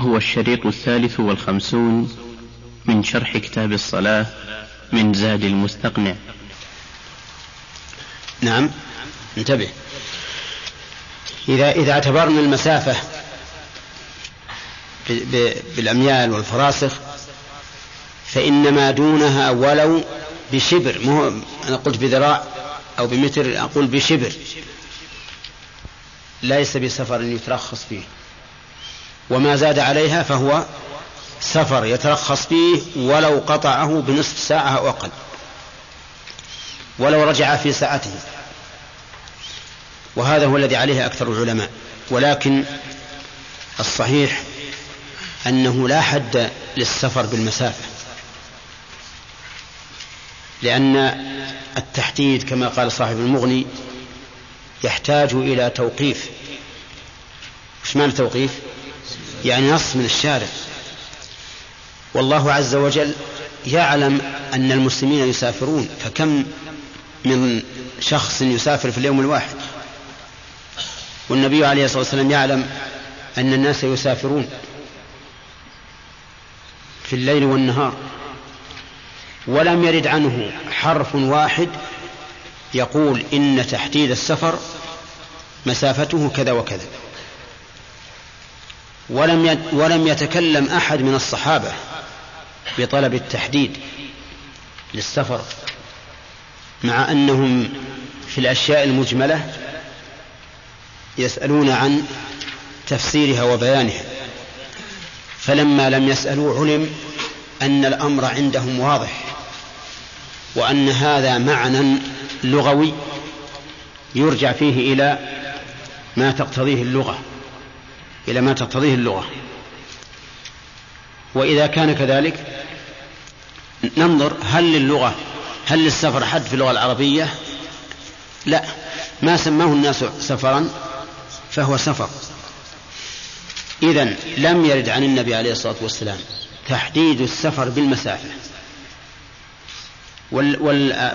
هو الشريط الثالث والخمسون من شرح كتاب الصلاة من زاد المستقنع. نعم انتبه. إذا إذا اعتبرنا المسافة بالأميال والفراسخ فإن ما دونها ولو بشبر مو أنا قلت بذراع أو بمتر أقول بشبر. ليس بسفر يترخص فيه. وما زاد عليها فهو سفر يترخص فيه ولو قطعه بنصف ساعة أو أقل. ولو رجع في ساعته. وهذا هو الذي عليه أكثر العلماء. ولكن الصحيح أنه لا حد للسفر بالمسافة. لأن التحديد كما قال صاحب المغني يحتاج إلى توقيف. إيش معنى توقيف؟ يعني نص من الشارع. والله عز وجل يعلم أن المسلمين يسافرون فكم من شخص يسافر في اليوم الواحد؟ والنبي عليه الصلاة والسلام يعلم أن الناس يسافرون في الليل والنهار. ولم يرد عنه حرف واحد يقول إن تحديد السفر مسافته كذا وكذا. ولم ولم يتكلم أحد من الصحابة بطلب التحديد للسفر مع أنهم في الأشياء المجملة يسألون عن تفسيرها وبيانها. فلما لم يسألوا علم أن الأمر عندهم واضح وأن هذا معنى لغوي يرجع فيه إلى ما تقتضيه اللغة. إلى ما تقتضيه اللغة. وإذا كان كذلك ننظر هل للغة هل للسفر حد في اللغة العربية؟ لا. ما سماه الناس سفرا فهو سفر. إذا لم يرد عن النبي عليه الصلاة والسلام تحديد السفر بالمسافة. وال وال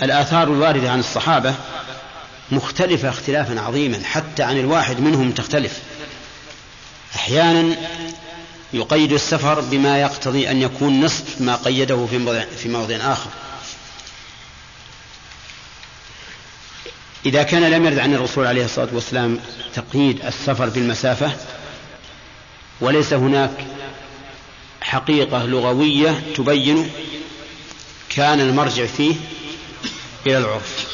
والآثار الواردة عن الصحابة مختلفة اختلافا عظيما حتى عن الواحد منهم تختلف. أحيانا يقيد السفر بما يقتضي أن يكون نصف ما قيده في موضع, في موضع آخر. إذا كان لم يرد عن الرسول عليه الصلاة والسلام تقييد السفر بالمسافة وليس هناك حقيقة لغوية تبين كان المرجع فيه إلى العرف.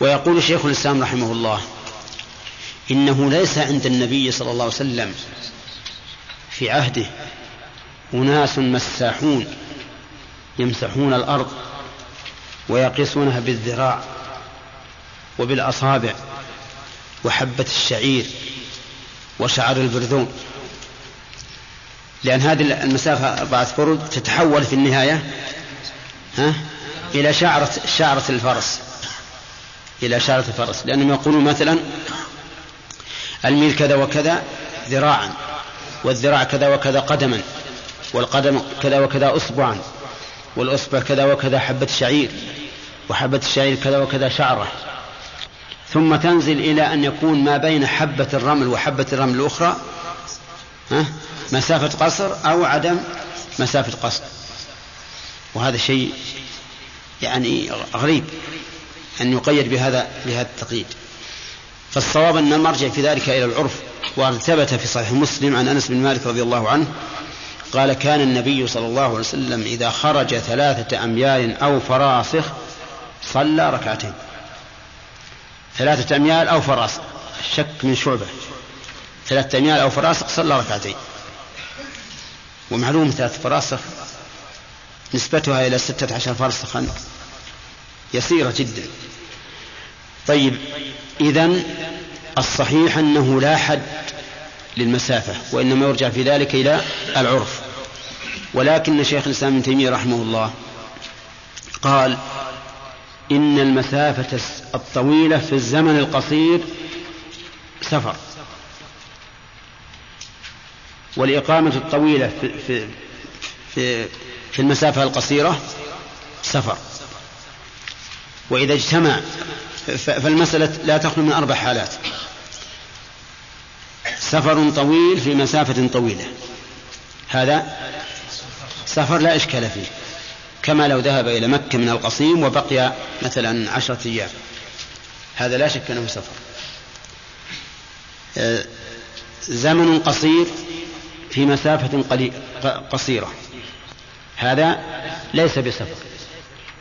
ويقول شيخ الإسلام رحمه الله إنه ليس عند النبي صلى الله عليه وسلم في عهده أناس مساحون يمسحون الأرض ويقيسونها بالذراع وبالأصابع وحبة الشعير وشعر البرذون. لأن هذه المسافة أربعة فرد تتحول في النهاية ها إلى شعرة شعرة الفرس. إلى شعرة الفرس لأنهم يقولون مثلا الميل كذا وكذا ذراعا والذراع كذا وكذا قدما والقدم كذا وكذا أصبعا والأصبع كذا وكذا حبة شعير وحبة الشعير كذا وكذا شعرة. ثم تنزل إلى أن يكون ما بين حبة الرمل وحبة الرمل الأخرى مسافة قصر أو عدم مسافة قصر. وهذا شيء يعني غريب. أن يقيد بهذا بهذا التقييد. فالصواب أن المرجع في ذلك إلى العرف وقد ثبت في صحيح مسلم عن أنس بن مالك رضي الله عنه قال كان النبي صلى الله عليه وسلم إذا خرج ثلاثة أميال أو فراسخ صلى ركعتين. ثلاثة أميال أو فراسخ الشك من شعبة. ثلاثة أميال أو فراسخ صلى ركعتين. ومعلوم ثلاثة فراسخ نسبتها إلى ستة عشر فرسخا. يسيرة جدا. طيب إذا الصحيح أنه لا حد للمسافة وإنما يرجع في ذلك إلى العرف. ولكن شيخ الإسلام ابن تيمية رحمه الله قال إن المسافة الطويلة في الزمن القصير سفر. والإقامة الطويلة في, في, في, في المسافة القصيرة سفر. وإذا اجتمع فالمسألة لا تخلو من أربع حالات. سفر طويل في مسافة طويلة. هذا سفر لا إشكال فيه. كما لو ذهب إلى مكة من القصيم وبقي مثلا عشرة أيام. هذا لا شك أنه سفر. آه، زمن قصير في مسافة قصيرة. هذا ليس بسفر.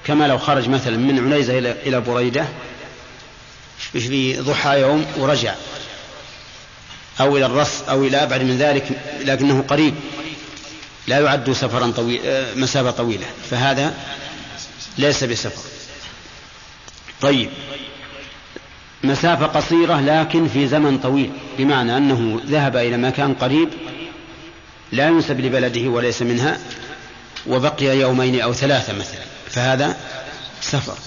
كما لو خرج مثلا من عنيزة إلى بريدة في ضحى يوم ورجع أو إلى الرص أو إلى أبعد من ذلك لكنه قريب لا يعد سفرا طويل آه، مسافة طويلة فهذا ليس بسفر. طيب. مسافة قصيرة لكن في زمن طويل بمعنى أنه ذهب إلى مكان قريب لا ينسب لبلده وليس منها وبقي يومين أو ثلاثة مثلا. فهذا سفر.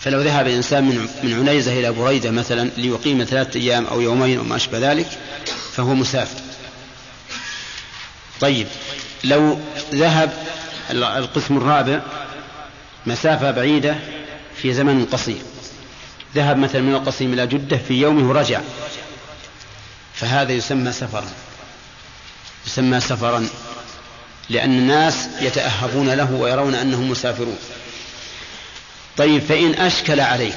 فلو ذهب إنسان من من عنيزة إلى بريدة مثلا ليقيم ثلاثة أيام أو يومين أو ما أشبه ذلك فهو مسافر. طيب لو ذهب القسم الرابع مسافة بعيدة في زمن قصير. ذهب مثلا من القصيم إلى جدة في يومه ورجع فهذا يسمى سفرا. يسمى سفرا لأن الناس يتأهبون له ويرون أنهم مسافرون. طيب فإن أشكل عليك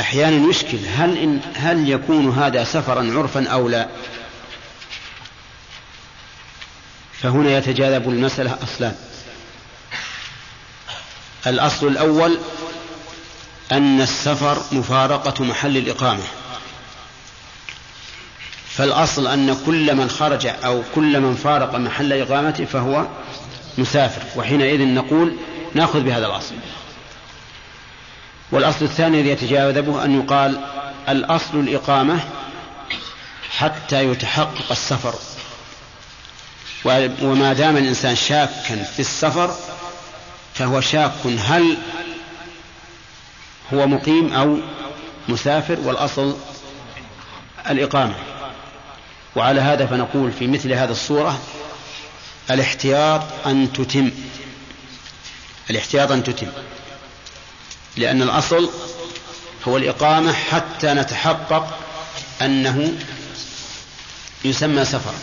أحيانا يشكل هل إن هل يكون هذا سفرا عرفا أو لا؟ فهنا يتجاذب المسألة أصلان الأصل الأول أن السفر مفارقة محل الإقامة. فالأصل أن كل من خرج أو كل من فارق محل إقامته فهو مسافر وحينئذ نقول نأخذ بهذا الأصل. والأصل الثاني الذي يتجاذبه أن يقال الأصل الإقامة حتى يتحقق السفر. وما دام الإنسان شاكا في السفر فهو شاك هل هو مقيم أو مسافر والأصل الإقامة. وعلى هذا فنقول في مثل هذه الصورة الاحتياط أن تتم. الاحتياط أن تتم. لأن الأصل هو الإقامة حتى نتحقق أنه يسمى سفر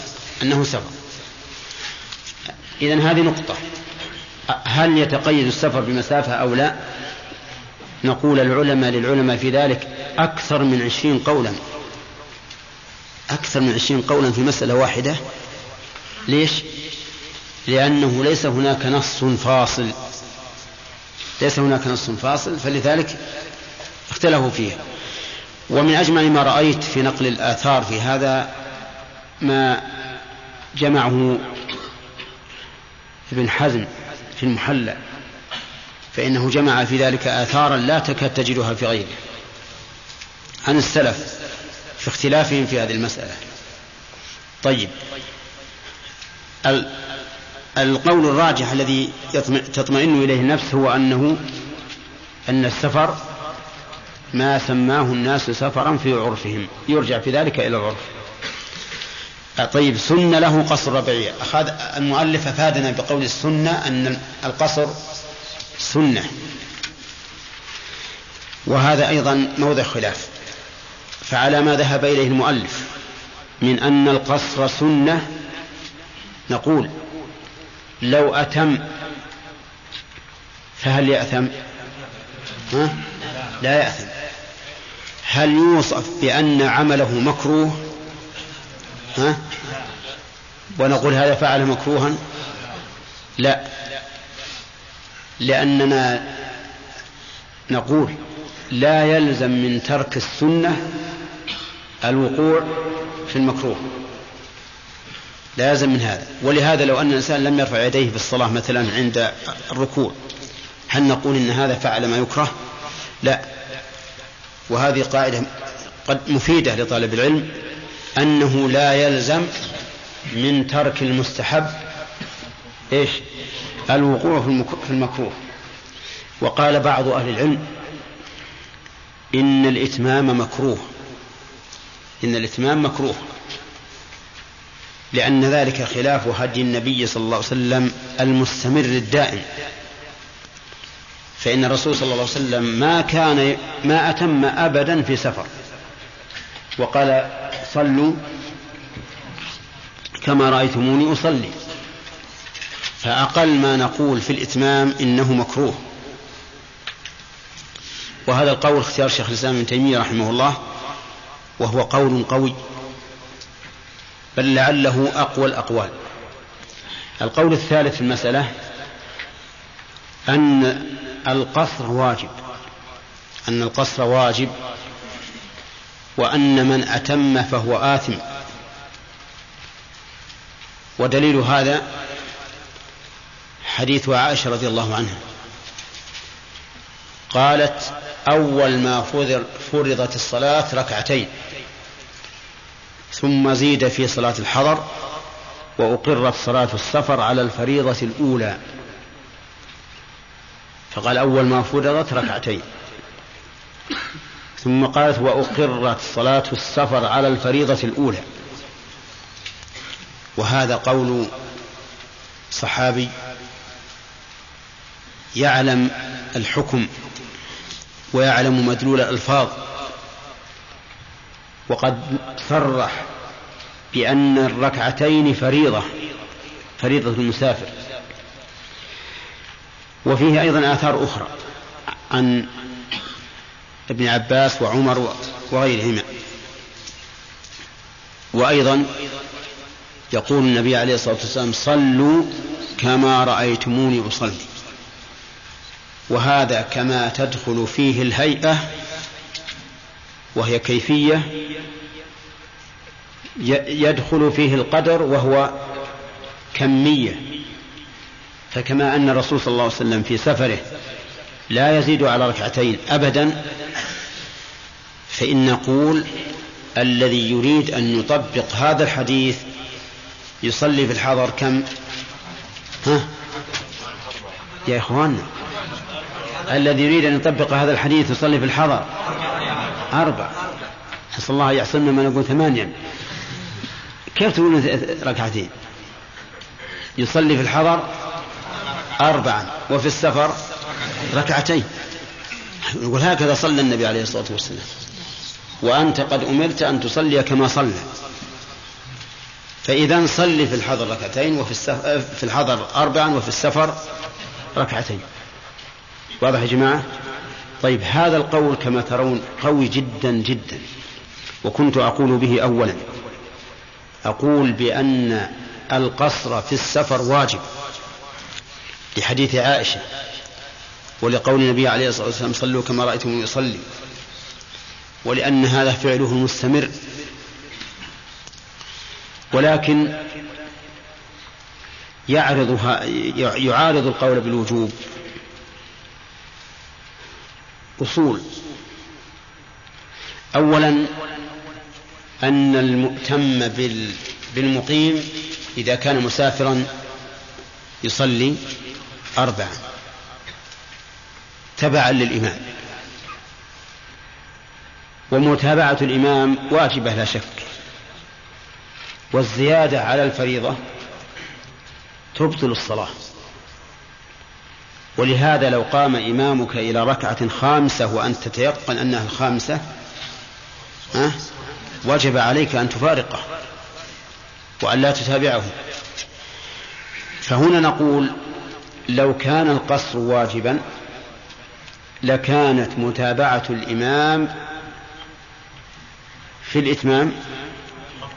أنه سفر. إذا هذه نقطة. هل يتقيد السفر بمسافة أو لا؟ نقول العلماء للعلماء في ذلك أكثر من عشرين قولا. أكثر من عشرين قولا في مسألة واحدة. ليش؟ لأنه ليس هناك نص فاصل. ليس هناك نص فاصل فلذلك اختلفوا فيه. ومن أجمل ما رأيت في نقل الآثار في هذا ما جمعه ابن حزم في المحلى فإنه جمع في ذلك آثارا لا تكاد تجدها في غيره. عن السلف. في اختلافهم في هذه المسألة. طيب. القول الراجح الذي تطمئن إليه النفس هو أنه أن السفر ما سماه الناس سفرا في عرفهم. يرجع في ذلك إلى العرف. طيب سن له قصر ربيعية أخذ المؤلف أفادنا بقول السنة أن القصر سنة. وهذا أيضا موضع خلاف. فعلى ما ذهب إليه المؤلف من أن القصر سنة نقول لو أتم فهل يأثم؟ ها؟ لا يأثم. هل يوصف بأن عمله مكروه؟ ها؟ ونقول هذا فعل مكروها؟ لا. لأننا نقول لا يلزم من ترك السنة الوقوع في المكروه. لا يلزم من هذا. ولهذا لو أن الإنسان لم يرفع يديه في الصلاة مثلا عند الركوع هل نقول إن هذا فعل ما يكره؟ لا. وهذه قاعدة قد مفيدة لطالب العلم أنه لا يلزم من ترك المستحب إيش؟ الوقوع في المكروه. وقال بعض أهل العلم إن الإتمام مكروه. إن الإتمام مكروه لأن ذلك خلاف هدي النبي صلى الله عليه وسلم المستمر الدائم. فإن الرسول صلى الله عليه وسلم ما كان ما أتم أبدا في سفر. وقال صلوا كما رأيتموني أصلي. فأقل ما نقول في الإتمام إنه مكروه. وهذا القول اختيار شيخ الإسلام ابن تيمية رحمه الله. وهو قول قوي بل لعله أقوى الأقوال. القول الثالث في المسألة أن القصر واجب أن القصر واجب وأن من أتم فهو آثم. ودليل هذا حديث عائشة رضي الله عنها. قالت أول ما فرضت الصلاة ركعتين ثم زيد في صلاة الحضر وأقرت صلاة السفر على الفريضة الأولى. فقال أول ما فرضت ركعتين. ثم قالت وأقرت صلاة السفر على الفريضة الأولى. وهذا قول صحابي يعلم الحكم ويعلم مدلول الألفاظ. وقد صرح بأن الركعتين فريضة فريضة المسافر. وفيه أيضا آثار أخرى عن ابن عباس وعمر وغيرهما. وأيضا يقول النبي عليه الصلاة والسلام صلوا كما رأيتموني أصلي. وهذا كما تدخل فيه الهيئة وهي كيفية يدخل فيه القدر وهو كمية. فكما أن الرسول صلى الله عليه وسلم في سفره لا يزيد على ركعتين أبدا فإن نقول الذي يريد أن يطبق هذا الحديث يصلي في الحضر كم؟ ها؟ يا إخواننا. الذي يريد أن يطبق هذا الحديث يصلي في الحضر. أربع. حصل الله يحصلنا ما نقول ثمانيا. كيف تقولون ركعتين؟ يصلي في الحضر أربعا وفي السفر ركعتين. يقول هكذا صلى النبي عليه الصلاة والسلام. وأنت قد أمرت أن تصلي كما صلى. فإذا صلي في الحضر ركعتين وفي في الحضر أربعا وفي السفر ركعتين. واضح يا جماعة؟ طيب هذا القول كما ترون قوي جدا جدا وكنت أقول به أولا. أقول بأن القصر في السفر واجب لحديث عائشة ولقول النبي عليه الصلاة والسلام صلوا كما رأيتم يصلي ولأن هذا فعله المستمر. ولكن يعرض يعارض القول بالوجوب. أصول. أولا أن المؤتم بالمقيم إذا كان مسافرا يصلي أربعا تبعا للإمام. ومتابعة الإمام واجبة لا شك. والزيادة على الفريضة تبطل الصلاة. ولهذا لو قام إمامك إلى ركعة خامسة وأنت تتيقن أنها الخامسة ها؟ وجب عليك أن تفارقه وأن لا تتابعه. فهنا نقول لو كان القصر واجبا لكانت متابعة الإمام في الإتمام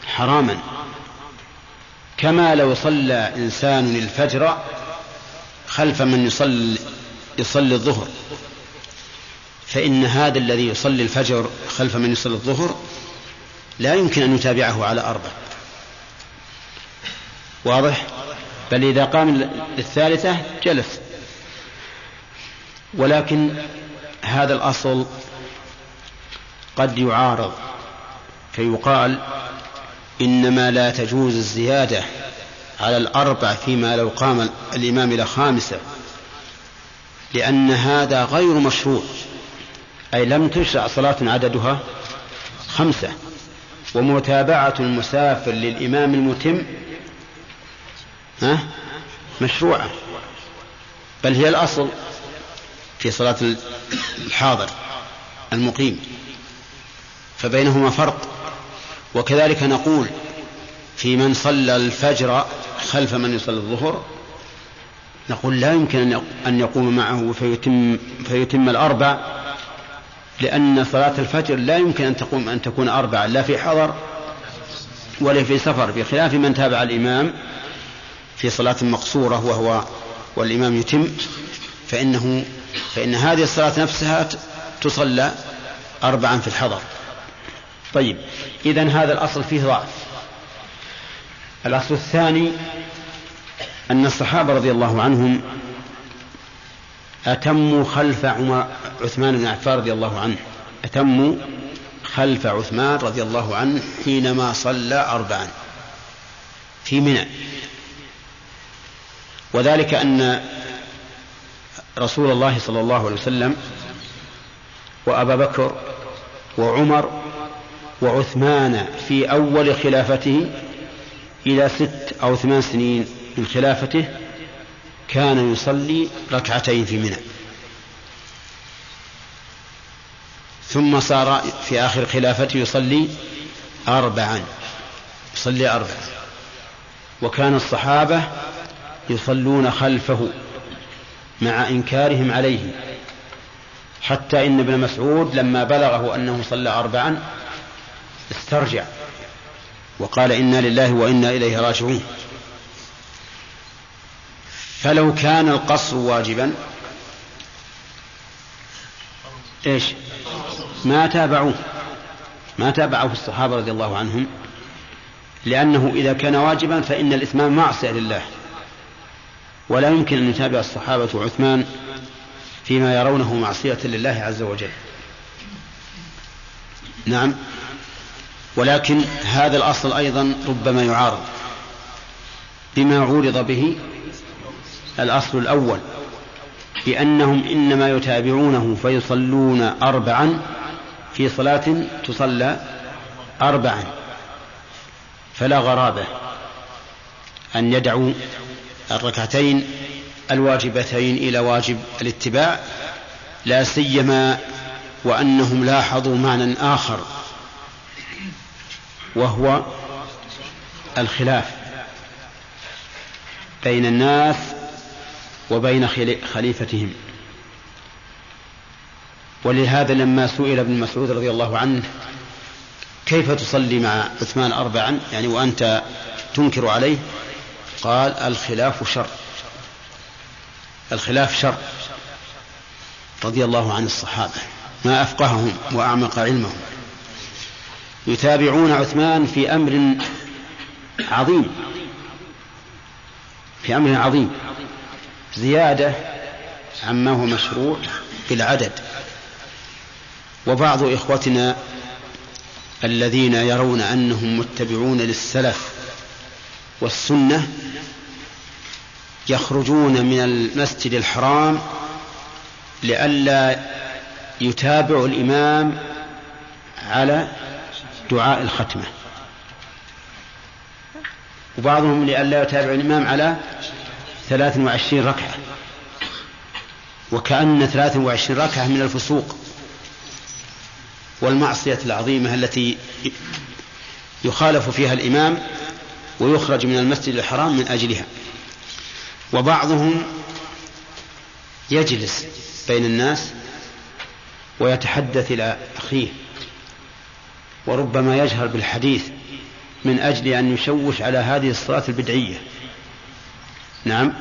حراما. كما لو صلى إنسان الفجر خلف من يصلي يصلي الظهر. فإن هذا الذي يصلي الفجر خلف من يصلي الظهر لا يمكن أن يتابعه على أربع. واضح؟ بل إذا قام للثالثة جلس. ولكن هذا الأصل قد يعارض. فيقال إنما لا تجوز الزيادة على الأربع فيما لو قام الإمام إلى خامسة لأن هذا غير مشروع. أي لم تشرع صلاة عددها خمسة. ومتابعة المسافر للإمام المتم ها مشروعة. بل هي الأصل في صلاة الحاضر المقيم. فبينهما فرق. وكذلك نقول في من صلى الفجر خلف من يصلي الظهر نقول لا يمكن أن يقوم معه فيتم, فيتم الأربع لأن صلاة الفجر لا يمكن أن تقوم أن تكون أربعة لا في حضر ولا في سفر بخلاف من تابع الإمام في صلاة مقصورة وهو والإمام يتم فإنه فإن هذه الصلاة نفسها تصلى أربعا في الحضر. طيب إذا هذا الأصل فيه ضعف. الأصل الثاني أن الصحابة رضي الله عنهم أتموا خلف عمر عثمان بن عفان رضي الله عنه. أتموا خلف عثمان رضي الله عنه حينما صلى أربعا في منى. وذلك أن رسول الله صلى الله عليه وسلم وأبا بكر وعمر وعثمان في أول خلافته إلى ست أو ثمان سنين من خلافته كان يصلي ركعتين في منى. ثم صار في آخر خلافته يصلي أربعا. يصلي أربعا. وكان الصحابة يصلون خلفه مع إنكارهم عليه. حتى إن ابن مسعود لما بلغه أنه صلى أربعا استرجع. وقال إنا لله وإنا إليه راجعون. فلو كان القصر واجبا إيش؟ ما تابعوه. ما تابعه الصحابة رضي الله عنهم لأنه إذا كان واجبا فإن الإتمام معصية لله. ولا يمكن أن يتابع الصحابة عثمان فيما يرونه معصية لله عز وجل. نعم. ولكن هذا الأصل أيضا ربما يعارض. بما عورض به الأصل الأول بأنهم إنما يتابعونه فيصلون أربعا في صلاة تصلى أربعا فلا غرابة أن يدعوا الركعتين الواجبتين إلى واجب الاتباع لا سيما وأنهم لاحظوا معنى آخر وهو الخلاف بين الناس وبين خليفتهم. ولهذا لما سئل ابن مسعود رضي الله عنه كيف تصلي مع عثمان أربعا؟ يعني وأنت تنكر عليه؟ قال الخلاف شر. الخلاف شر. رضي الله عن الصحابة ما أفقههم وأعمق علمهم. يتابعون عثمان في أمر عظيم. في أمر عظيم. زيادة عما هو مشروع بالعدد وبعض إخوتنا الذين يرون أنهم متبعون للسلف والسنة يخرجون من المسجد الحرام لئلا يتابعوا الإمام على دعاء الختمة. وبعضهم لئلا يتابع الإمام على ثلاث وعشرين ركعة. وكأن ثلاث وعشرين ركعة من الفسوق والمعصية العظيمة التي يخالف فيها الإمام ويخرج من المسجد الحرام من أجلها. وبعضهم يجلس بين الناس ويتحدث إلى أخيه. وربما يجهر بالحديث من أجل أن يشوش على هذه الصلاة البدعية. نعم.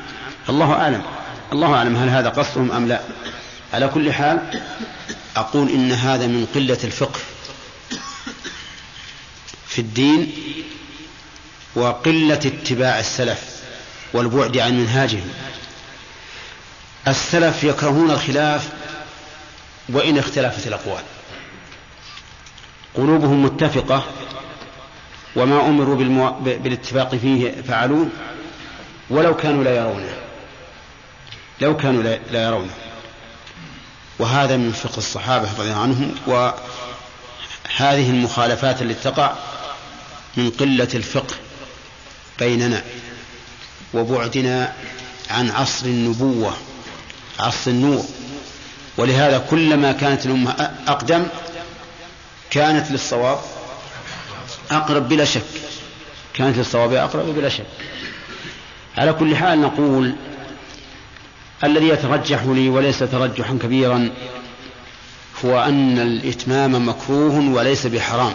الله أعلم. الله أعلم هل هذا قصدهم أم لا. على كل حال أقول إن هذا من قلة الفقه في الدين وقلة اتباع السلف والبعد عن منهاجهم. السلف يكرهون الخلاف وإن اختلفت الأقوال. قلوبهم متفقة وما أمروا بالمو... بالاتفاق فيه فعلوه ولو كانوا لا يرونه. لو كانوا لا يرونه. وهذا من فقه الصحابة رضي الله عنهم وهذه المخالفات التي تقع من قلة الفقه بيننا وبعدنا عن عصر النبوة عصر النور. ولهذا كلما كانت الأمة أقدم كانت للصواب أقرب بلا شك. كانت للصواب أقرب بلا شك. على كل حال نقول الذي يترجح لي وليس ترجحا كبيرا هو أن الإتمام مكروه وليس بحرام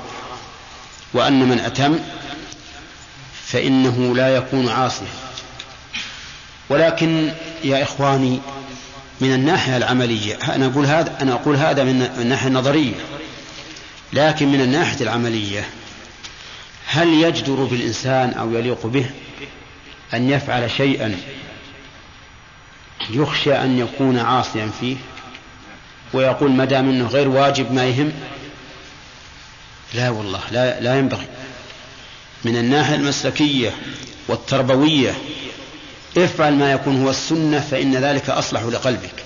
وأن من أتم فإنه لا يكون عاصيا. ولكن يا إخواني من الناحية العملية أنا أقول هذا أنا أقول هذا من الناحية النظرية. لكن من الناحية العملية هل يجدر بالإنسان أو يليق به أن يفعل شيئا يخشى أن يكون عاصيا فيه ويقول ما دام إنه غير واجب ما يهم؟ لا والله لا لا ينبغي. من الناحية المسلكية والتربوية افعل ما يكون هو السنة فإن ذلك أصلح لقلبك.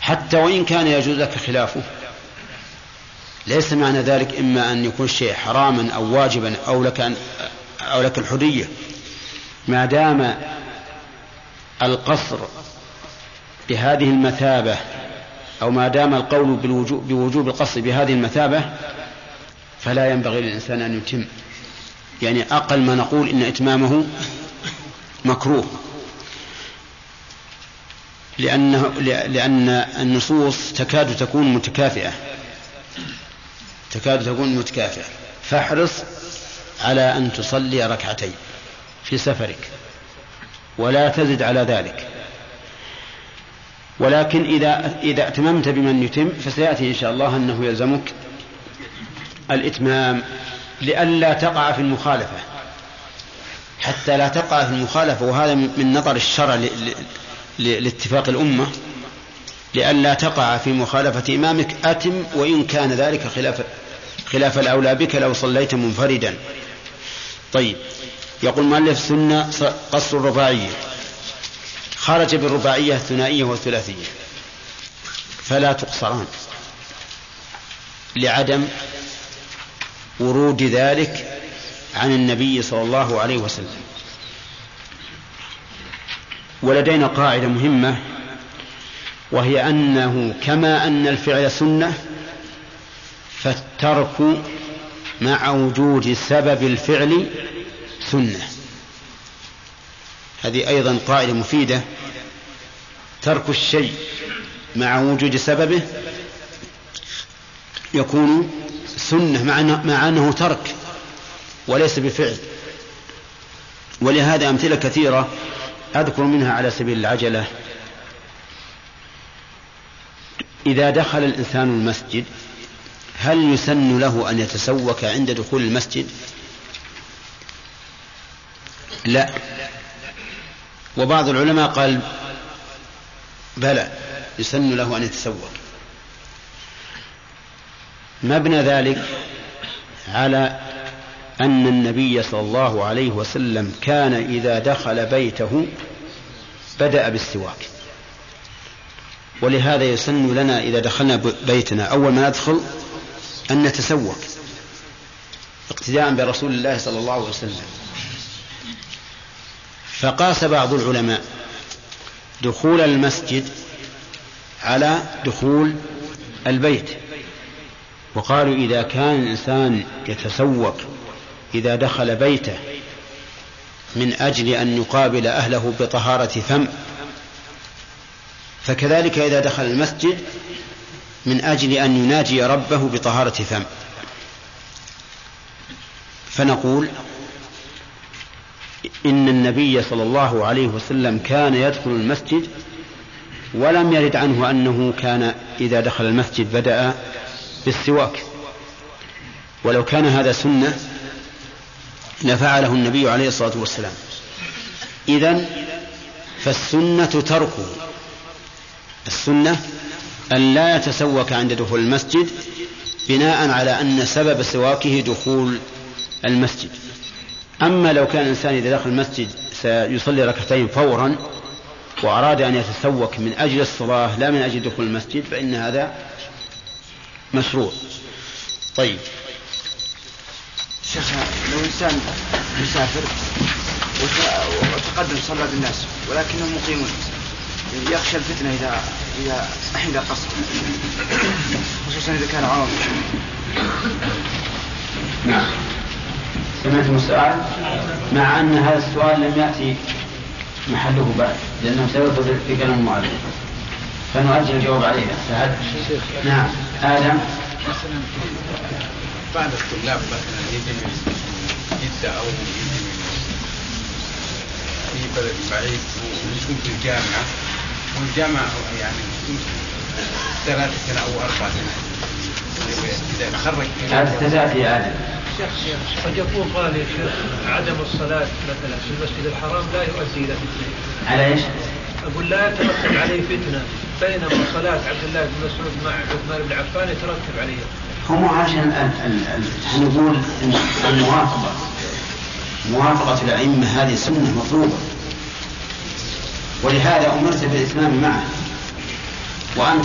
حتى وإن كان يجوز لك خلافه. ليس معنى ذلك إما أن يكون الشيء حراما أو واجبا أو لك أن أو لك الحرية. ما دام القصر بهذه المثابة أو ما دام القول بوجوب القصد بهذه المثابة فلا ينبغي للإنسان أن يتم. يعني أقل ما نقول إن إتمامه مكروه. لأنه لأن النصوص تكاد تكون متكافئة. تكاد تكون متكافئة. فاحرص على أن تصلي ركعتين في سفرك. ولا تزد على ذلك. ولكن إذا إذا اتممت بمن يتم فسيأتي إن شاء الله أنه يلزمك الإتمام لئلا تقع في المخالفة. حتى لا تقع في المخالفة وهذا من نظر الشرع لاتفاق الأمة. لئلا تقع في مخالفة إمامك أتم وإن كان ذلك خلاف خلاف الأولى بك لو صليت منفردا. طيب يقول مؤلف سنة قصر الرباعية. خرج بالرباعية الثنائية والثلاثية. فلا تقصران. لعدم ورود ذلك عن النبي صلى الله عليه وسلم. ولدينا قاعدة مهمة وهي أنه كما أن الفعل سنة فالترك مع وجود سبب الفعل سنة. هذه أيضا قاعدة مفيدة. ترك الشيء مع وجود سببه يكون سنة مع أنه ترك وليس بفعل. ولهذا أمثلة كثيرة أذكر منها على سبيل العجلة. إذا دخل الإنسان المسجد هل يسن له أن يتسوك عند دخول المسجد؟ لا. وبعض العلماء قال بلى يسن له أن يتسوق مبنى ذلك على أن النبي صلى الله عليه وسلم كان إذا دخل بيته بدأ بالسواك. ولهذا يسن لنا إذا دخلنا بيتنا. أول ما ندخل أن نتسوق اقتداء برسول الله صلى الله عليه وسلم. فقاس بعض العلماء دخول المسجد على دخول البيت وقالوا إذا كان الإنسان يتسوق إذا دخل بيته من أجل أن يقابل أهله بطهارة فم فكذلك إذا دخل المسجد من أجل أن يناجي ربه بطهارة فم فنقول إن النبي صلى الله عليه وسلم كان يدخل المسجد ولم يرد عنه أنه كان إذا دخل المسجد بدأ بالسواك. ولو كان هذا سنة لفعله النبي عليه الصلاة والسلام. إذا فالسنة تركه السنة أن لا يتسوك عند دخول المسجد بناء على أن سبب سواكه دخول المسجد. أما لو كان الإنسان إذا دخل المسجد سيصلي ركعتين فورا وأراد أن يتسوك من أجل الصلاة لا من أجل دخول المسجد فإن هذا مشروع. طيب. شيخ لو إنسان مسافر وتقدم صلى بالناس ولكنهم مقيمون يخشى الفتنة إذا إذا إذا قصر خصوصا إذا كان عرض. نعم. سمعتم السؤال؟ مع أن هذا السؤال لم يأتي محله بعد لأنه سيرد في كلام المؤلف فنؤجل الجواب عليه. سعد نعم. آدم؟ بعض الطلاب مثلا يجي من جدة أو يجي من في بلد بعيد ويكون في الجامعة. والجامعة يعني ثلاث سنة أو أربع سنوات إذا تخرج هذا تأتي آدم شيخ شيخ قد يكون قال يا شيخ عدم الصلاة مثلا في المسجد الحرام لا يؤدي إلى فتنة. على إيش؟ أقول لا يترتب عليه فتنة. بينما صلاة عبد الله بن مسعود مع عثمان بن عفان يترتب عليه. هم عشان نقول الموافقة موافقة الأئمة هذه سنة مطلوبة. ولهذا أمرت بالإتمام معه. وأنت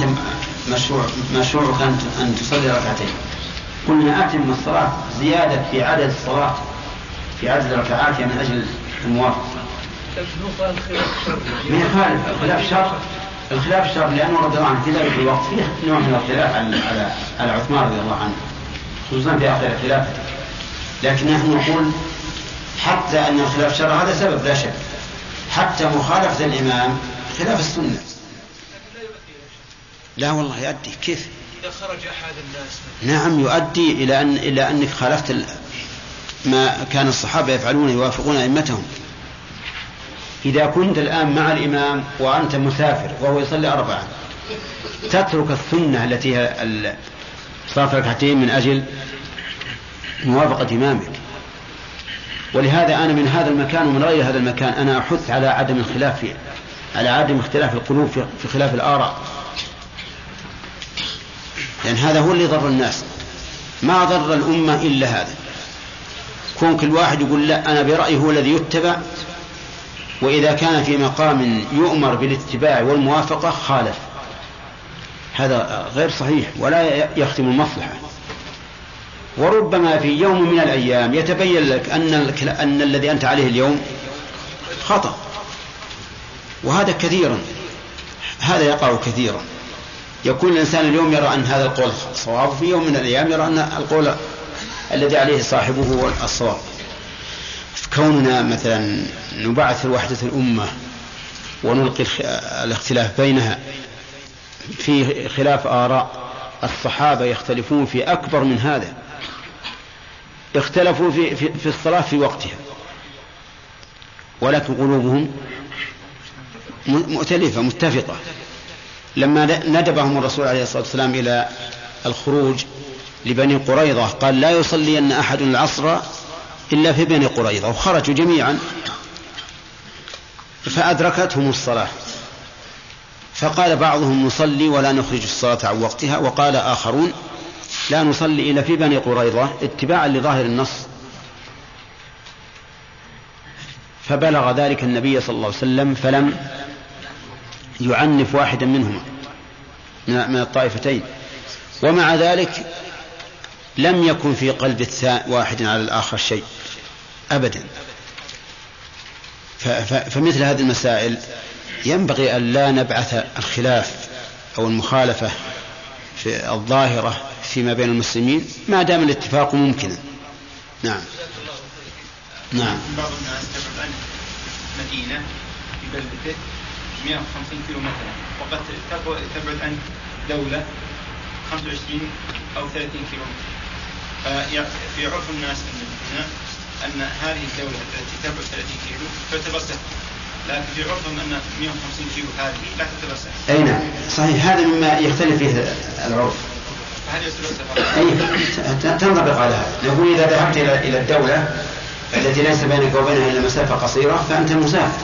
مشروع مشروعك أن تصلي ركعتين. قلنا أتم الصلاة زيادة في عدد الصلاة في عدد ركعاتها من أجل الموافقة ما يخالف الخلاف شر الخلاف شر لأنه رضي الله عنه في ذلك الوقت فيه نوع من الخلاف على على عثمان رضي الله عنه خصوصا في آخر خلافته لكن نحن نقول حتى أن الخلاف شر هذا سبب لا شك. حتى مخالفة الإمام خلاف السنة. لا والله يؤدي. كيف؟ إذا خرج أحد الناس. نعم يؤدي إلى أن إلى أنك خالفت ما كان الصحابة يفعلون يوافقون أئمتهم. إذا كنت الآن مع الإمام وأنت مسافر وهو يصلي أربعة تترك السنة التي هي صلاة ركعتين من أجل موافقة إمامك. ولهذا أنا من هذا المكان ومن غير هذا المكان أنا أحث على عدم الخلاف في على عدم اختلاف القلوب في خلاف الآراء. لأن هذا هو اللي ضر الناس. ما ضر الأمة إلا هذا. كون كل واحد يقول لا أنا برأيي هو الذي يتبع وإذا كان في مقام يؤمر بالاتباع والموافقة خالف. هذا غير صحيح ولا يختم المصلحة. وربما في يوم من الأيام يتبين لك أن, أن الذي أنت عليه اليوم خطأ. وهذا كثيرا هذا يقع كثيرا يكون الإنسان اليوم يرى أن هذا القول صواب في يوم من الأيام يرى أن القول الذي عليه صاحبه هو الصواب. كوننا مثلا نبعث وحدة الأمة ونلقي الاختلاف بينها في خلاف آراء الصحابة يختلفون في أكبر من هذا. اختلفوا في, في, في الصلاة في وقتها. ولكن قلوبهم مؤتلفة متفقة. لما ندبهم الرسول عليه الصلاة والسلام إلى الخروج لبني قريظة قال لا يصلين أحد العصر إلا في بني قريظة وخرجوا جميعا. فأدركتهم الصلاة. فقال بعضهم نصلي ولا نخرج الصلاة عن وقتها وقال آخرون لا نصلي إلا في بني قريظة اتباعا لظاهر النص. فبلغ ذلك النبي صلى الله عليه وسلم فلم يعنف واحدا منهما من الطائفتين. ومع ذلك لم يكن في قلب واحد على الآخر شيء أبدا. فمثل هذه المسائل ينبغي أن لا نبعث الخلاف أو المخالفة في الظاهرة فيما بين المسلمين ما دام الاتفاق ممكنا نعم. نعم. بعض الناس تبعد عن مدينة في بلدته 150 كيلو مثلا وقد تبعد عن دولة 25 أو 30 كيلو في عرف الناس أن أن هذه الدولة التي تبعد 30 كيلو تعتبر سهل لكن في عرفهم أن 150 كيلو هذه لا تعتبر سهل أي نعم. صحيح. هذا مما يختلف فيه العرف. تنطبق على هذا نقول إذا ذهبت إلى الدولة التي ليس بينك وبينها إلا مسافة قصيرة فأنت مسافر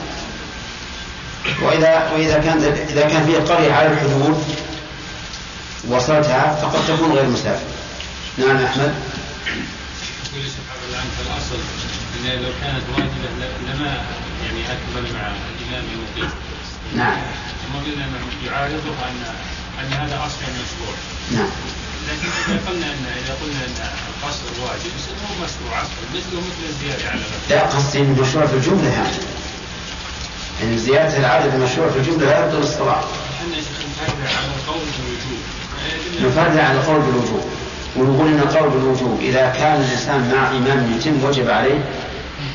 وإذا وإذا كان إذا كان في قرية على الحدود وصلتها فقد تكون غير مسافر. نعم أحمد. يقول سبحان الله عنك الأصل أن لو كانت واجبة لما يعني أكمل مع الإمام المقيم. نعم. ثم قلنا يعارضه أن أن هذا أصل مشروع. نعم. لكن إذا قلنا أن إذا قلنا أن القصر واجب هو مشروع مثله مثل الزيادة على لا قصدي المشروع في الجملة يعني. يعني زيادة العدد المشروع في الجملة لا يبطل الصلاة. إحنا على القول بالوجوب. على القول بالوجوب ويقول إن القول بالوجوب إذا كان الإنسان مع إمام يتم وجب عليه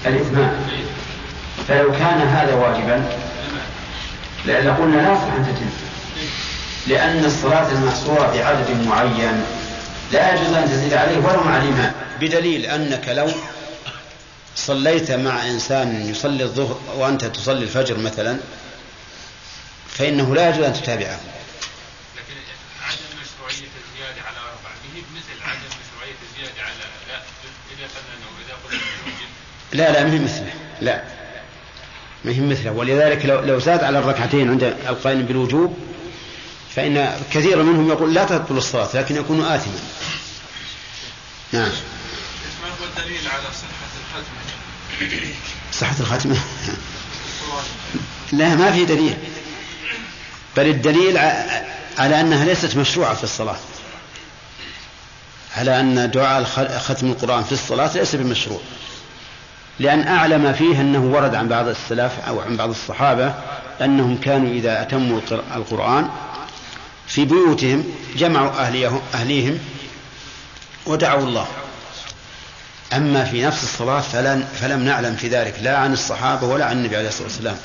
الإتمام فلو كان هذا واجبا لقلنا لا يصح ان تتم لأن الصلاه المحصوره بعدد معين لا يجوز أن تزيد عليه ولو مع الامام بدليل أنك لو صليت مع إنسان يصلي الظهر وأنت تصلي الفجر مثلا فإنه لا يجوز أن تتابعه. لكن عدم مشروعية الزيادة على أربعة به مثل عدم مشروعية الزيادة على لا إذا قلنا أنه إذا قلنا لا لا ما هي مثله لا. ما هي مثله. ولذلك لو, لو زاد على الركعتين عند القائل بالوجوب فإن كثير منهم يقول لا تبطل الصلاة لكن يكون آثما. نعم. ما هو الدليل على صحة الختمة؟ صحة الختمة لا ما في دليل. بل الدليل على أنها ليست مشروعة في الصلاة. على أن دعاء ختم القرآن في الصلاة ليس بمشروع. لأن أعلم فيه أنه ورد عن بعض السلف أو عن بعض الصحابة أنهم كانوا إذا أتموا القر- القرآن في بيوتهم جمعوا أهليهم, ودعوا الله. أما في نفس الصلاة فلن فلم نعلم في ذلك لا عن الصحابة ولا عن النبي عليه الصلاة والسلام.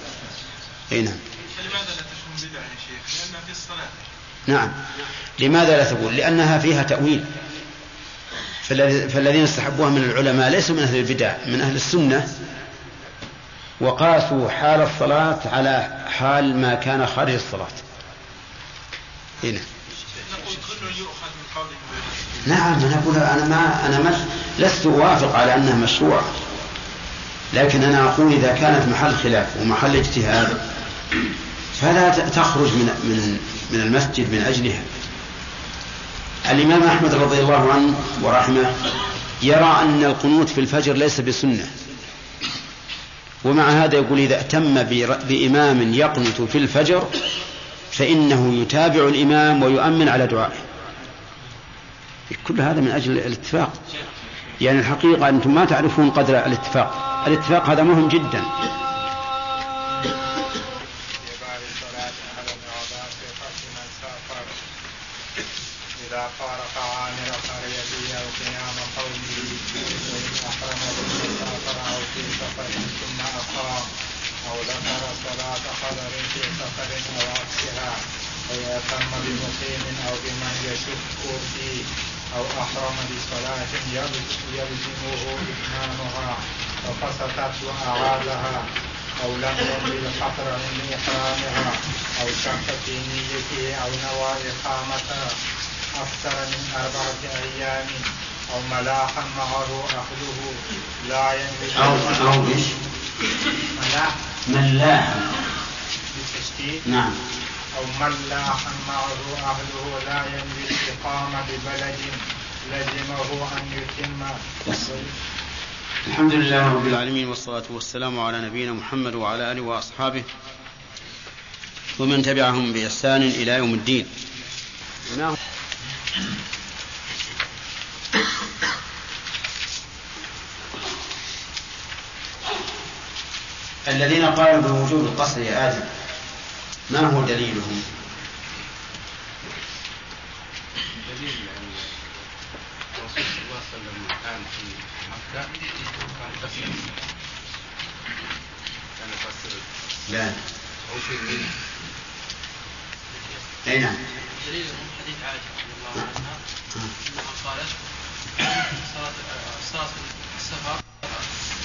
أي نعم. فلماذا لا تكون بدعة يا شيخ؟ لأنها في الصلاة. نعم. لماذا لا تقول؟ لأنها فيها تأويل. فالذي- فالذين استحبوها من العلماء ليسوا من أهل البدع من أهل السنة. وقاسوا حال الصلاة على حال ما كان خارج الصلاة. هنا من قوله نعم أنا أقول أنا ما أنا ما لست أوافق على أنها مشروعة. لكن أنا أقول إذا كانت محل خلاف ومحل اجتهاد فلا تخرج من من من المسجد من أجلها. الإمام أحمد رضي الله عنه ورحمه يرى أن القنوت في الفجر ليس بسنة. ومع هذا يقول إذا أتم بر- بإمام يقنت في الفجر فإنه يتابع الإمام ويؤمن على دعائه. كل هذا من أجل الاتفاق. يعني الحقيقة أنتم ما تعرفون قدر الاتفاق. الاتفاق هذا مهم جدا. إذا فارق عامر قريته أو قيام قومه وإن أحرم بالمسافر أو في سفر ثم أقام أو ذكر صلاة حضر في سفر أو عكسها ويتم بمقيم أو بمن يشك فيه أو أحرم بصلاة يلز- يلزمه إتمامها ففسدت وأعادها أو لم يمل الحفر من إحرامها أو شك في نيته أو نوى إقامتها أكثر من أربعة أيام أو ملاحا معه أهله لا ينوي أو أو إيش ملاح ملاحا نعم. أو ملاحا معه أهله لا ينوي الإقامة ببلد لزمه أن يتم. بس. الحمد لله رب العالمين والصلاة والسلام على نبينا محمد وعلى آله وأصحابه ومن تبعهم بإحسان إلى يوم الدين. الذين قالوا بوجوب القصر يا آدم ما هو دليلهم؟ دليل يعني الرسول صلى الله عليه وسلم كان في مكة كان يقسم كان يقسم لا. أو في الليل أي نعم. دليلهم حديث عائشة رضي الله عنها أنها قالت صلاة صلاة السفر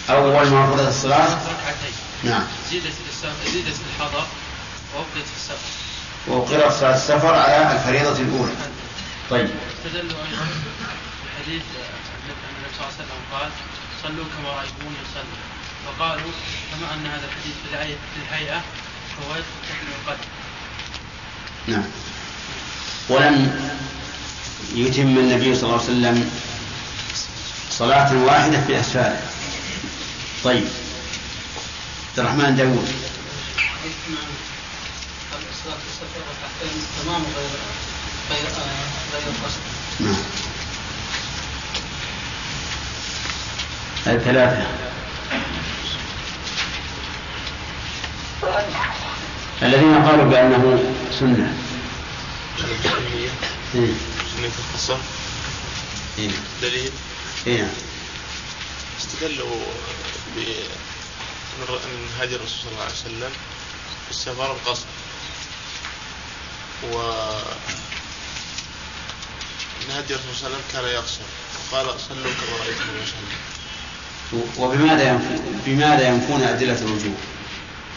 أول ما فرضت الصلاة؟ ركعتين. نعم. زيدت زيدت الحضر وأبقيت في السفر. وقرأت صلاة السفر على الفريضة الأولى. طيب. استدلوا أيضا بحديث النبي صلى الله عليه وسلم قال صلوا كما رأيتموني أصلي. وقالوا كما أن هذا الحديث في الهيئة في الهيئة فهو يدخل القدر. نعم. ولم يتم النبي صلى الله عليه وسلم صلاة واحدة في أسفاره. طيب. عبد الرحمن داوود تمام غير غير غير القصد نعم الثلاثة الذين قالوا بأنه سنة. سنة القصر إيه. دليل إيه استدلوا من هدي الرسول صلى الله عليه وسلم في السفر القصر. و من هدي الرسول صلى الله عليه وسلم كان يقصر. وقال صلوا كما رأيتم يصلي وبماذا ينفون بماذا ينفون أدلة الوجوب؟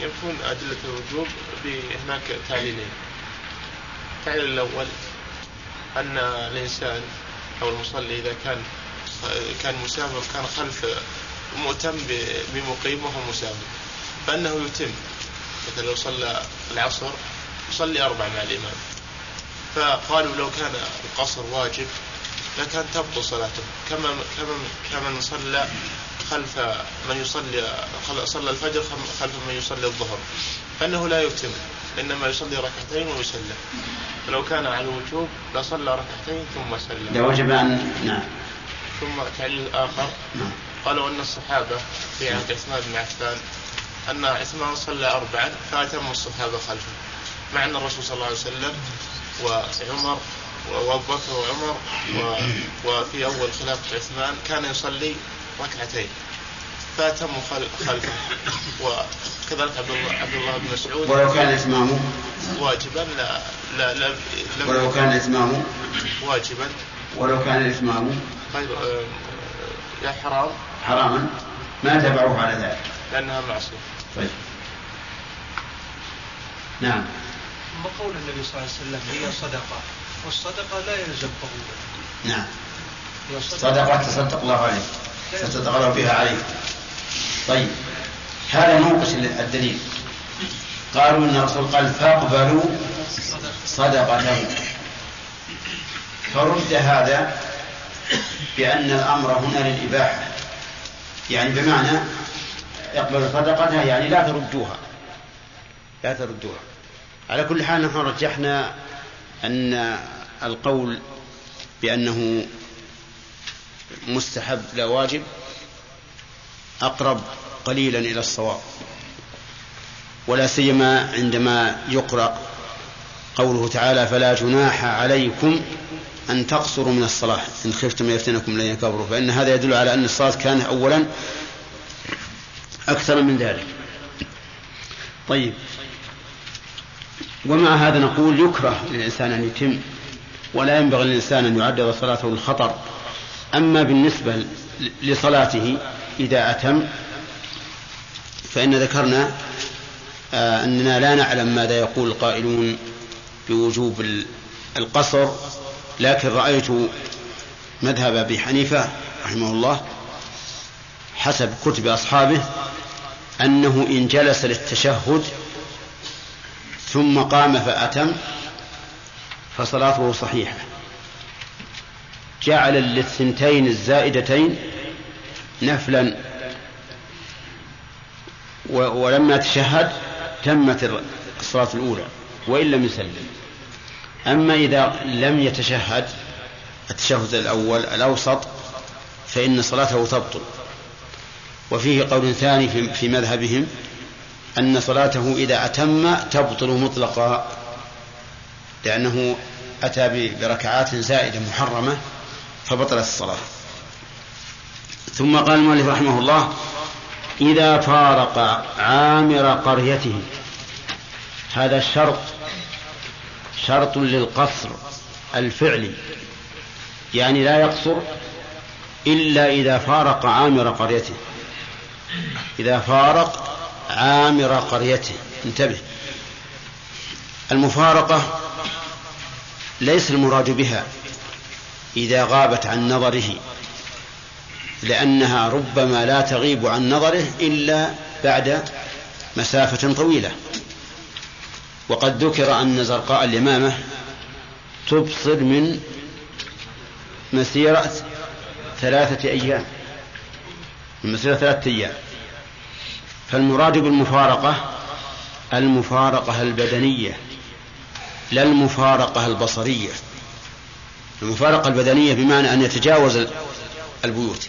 يكون أدلة الوجوب بهناك تعليلين. التعليل الأول أن الإنسان أو المصلي إذا كان كان مسافر كان خلف مؤتم بمقيم وهو مسافر فإنه يتم. مثلا لو صلى العصر يصلي أربع مع الإمام. فقالوا لو كان القصر واجب لكان تبطل صلاته. كما كما كمن صلى خلف من يصلي صلى الفجر خلف من يصلي الظهر. فإنه لا يتم إنما يصلي ركعتين ويسلم. فلو كان على الوجوب لصلى ركعتين ثم سلم. لوجب أن نعم. ثم تعليل آخر نعم. قالوا أن الصحابة في عهد عثمان بن عفان أن عثمان صلى أربعا فأتم الصحابة خلفه. مع أن الرسول صلى الله عليه وسلم وعمر وأبو بكر وعمر. وفي أول خلافة عثمان كان يصلي ركعتين. فأتموا خل... خلفه. وكذلك عبد الله عبد الله بن مسعود ولو كان إتمامه؟ واجبا لا لا, لا ولو كان إتمامه؟ واجبا. ولو كان إتمامه؟ طيب يا حرام. حراما. ما تبعوه على ذلك. لأنها معصية. طيب. نعم. أما قول النبي صلى الله عليه وسلم هي صدقة. والصدقة لا يلزم قبولها. نعم. صدقة. تصدق الله عليك. تصدق الله بها عليك. طيب. هذا موقف الدليل قالوا إن الرسول قال فاقبلوا صدقته فرد هذا بأن الأمر هنا للإباحة. يعني بمعنى اقبلوا صدقتها يعني لا تردوها. لا تردوها. على كل حال نحن رجحنا أن القول بأنه مستحب لا واجب أقرب قليلا إلى الصواب. ولا سيما عندما يقرأ قوله تعالى فلا جناح عليكم أن تقصروا من الصلاة. إن خفتم يفتنكم لن يكبروا. فإن هذا يدل على أن الصلاة كانت أولا أكثر من ذلك. طيب. ومع هذا نقول يكره للإنسان أن يتم ولا ينبغي للإنسان أن يعرض صلاته للخطر. أما بالنسبة لصلاته إذا أتم فإن ذكرنا آه أننا لا نعلم ماذا يقول القائلون بوجوب القصر. لكن رأيت مذهب أبي حنيفة رحمه الله حسب كتب أصحابه أنه إن جلس للتشهد ثم قام فأتم فصلاته صحيحة. جعل للثنتين الزائدتين نفلا. ولما تشهد تمت الصلاة الأولى وإن لم يسلم. أما إذا لم يتشهد التشهد الأول الأوسط فإن صلاته تبطل. وفيه قول ثاني في مذهبهم أن صلاته إذا أتم تبطل مطلقا لأنه أتى بركعات زائدة محرمة فبطلت الصلاة. ثم قال المؤلف رحمه الله إذا فارق عامر قريته هذا الشرط شرط للقصر الفعلي يعني لا يقصر إلا إذا فارق عامر قريته. إذا فارق عامر قريته. انتبه. المفارقة ليس المراد بها إذا غابت عن نظره لأنها ربما لا تغيب عن نظره إلا بعد مسافة طويلة. وقد ذكر أن زرقاء اليمامة تبصر من مسيرة ثلاثة أيام من مسيرة ثلاثة أيام. فالمراد بالمفارقة المفارقة البدنية لا المفارقة البصرية. المفارقة البدنية بمعنى أن يتجاوز البيوت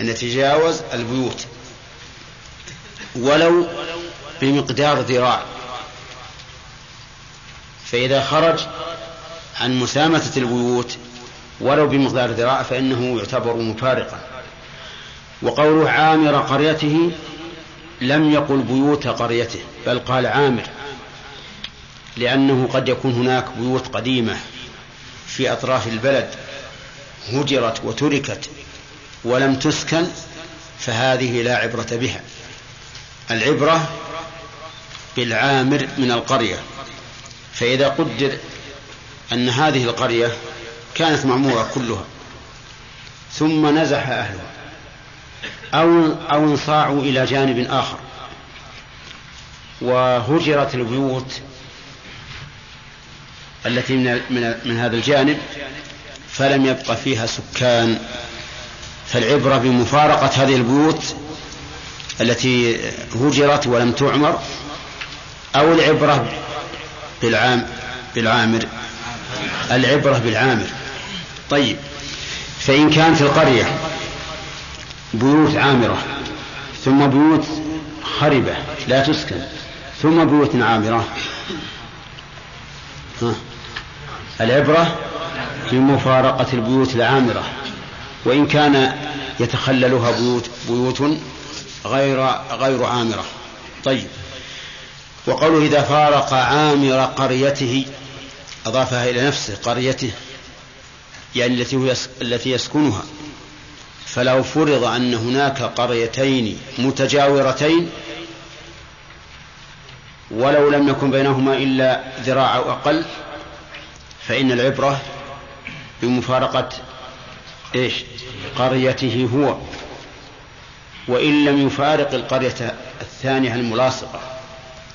أن يتجاوز البيوت. ولو بمقدار ذراع. فإذا خرج عن مسامة البيوت ولو بمقدار ذراع فإنه يعتبر مفارقا. وقوله عامر قريته لم يقل بيوت قريته بل قال عامر لأنه قد يكون هناك بيوت قديمة في أطراف البلد هجرت وتركت ولم تسكن فهذه لا عبرة بها. العبرة بالعامر من القرية. فإذا قدر أن هذه القرية كانت معمورة كلها ثم نزح أهلها أو أو انصاعوا إلى جانب آخر وهجرت البيوت التي من من من هذا الجانب فلم يبق فيها سكان. فالعبرة بمفارقة هذه البيوت التي هجرت ولم تعمر أو العبرة بالعام بالعامر. العبرة بالعامر. طيب. فإن كانت القرية بيوت عامرة ثم بيوت خربة لا تسكن ثم بيوت عامرة ها العبرة بمفارقة البيوت العامرة. وإن كان يتخللها بيوت بيوت غير غير عامرة. طيب. وقوله إذا فارق عامر قريته أضافها إلى نفسه قريته يعني التي هو التي يسكنها. فلو فرض أن هناك قريتين متجاورتين ولو لم يكن بينهما إلا ذراع أو أقل فإن العبرة بمفارقة إيش؟ قريته هو. وإن لم يفارق القرية الثانية الملاصقة.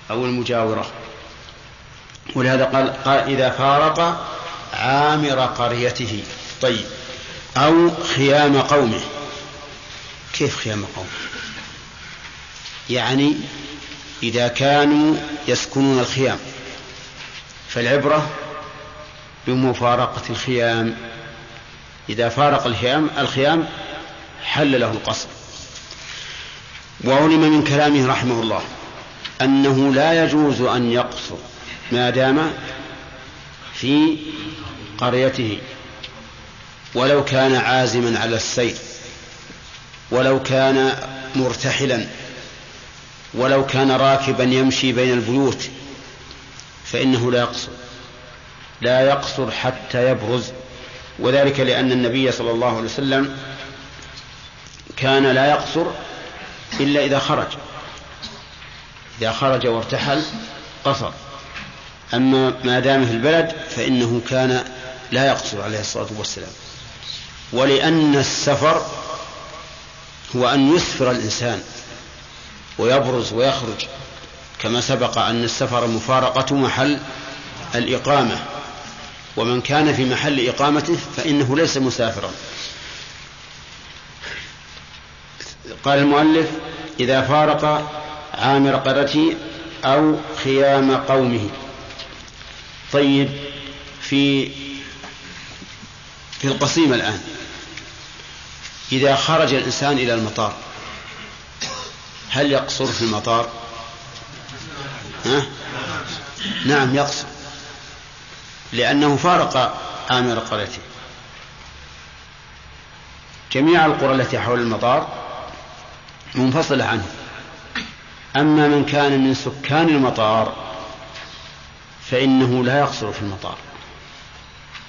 أو المجاورة. ولهذا قال, قال إذا فارق عامر قريته. طيب. أو خيام قومه. كيف خيام قومه؟ يعني إذا كانوا يسكنون الخيام. فالعبرة بمفارقة الخيام. إذا فارق الخيام الخيام حل له القصر وعلم من كلامه رحمه الله. أنه لا يجوز أن يقصر ما دام في قريته ولو كان عازما على السير ولو كان مرتحلا ولو كان راكبا يمشي بين البيوت فإنه لا يقصر لا يقصر حتى يبرز وذلك لأن النبي صلى الله عليه وسلم كان لا يقصر إلا إذا خرج. إذا خرج وارتحل قصر. أما ما دام في البلد فإنه كان لا يقصر عليه الصلاة والسلام. ولأن السفر هو أن يسفر الإنسان ويبرز ويخرج كما سبق أن السفر مفارقة محل الإقامة. ومن كان في محل إقامته فإنه ليس مسافرا. قال المؤلف إذا فارق عامر قرته أو خيام قومه. طيب في في القصيم الآن. إذا خرج الإنسان إلى المطار هل يقصر في المطار؟ ها؟ نعم يقصر. لأنه فارق عامر قريته. جميع القرى التي حول المطار منفصلة عنه. أما من كان من سكان المطار فإنه لا يقصر في المطار.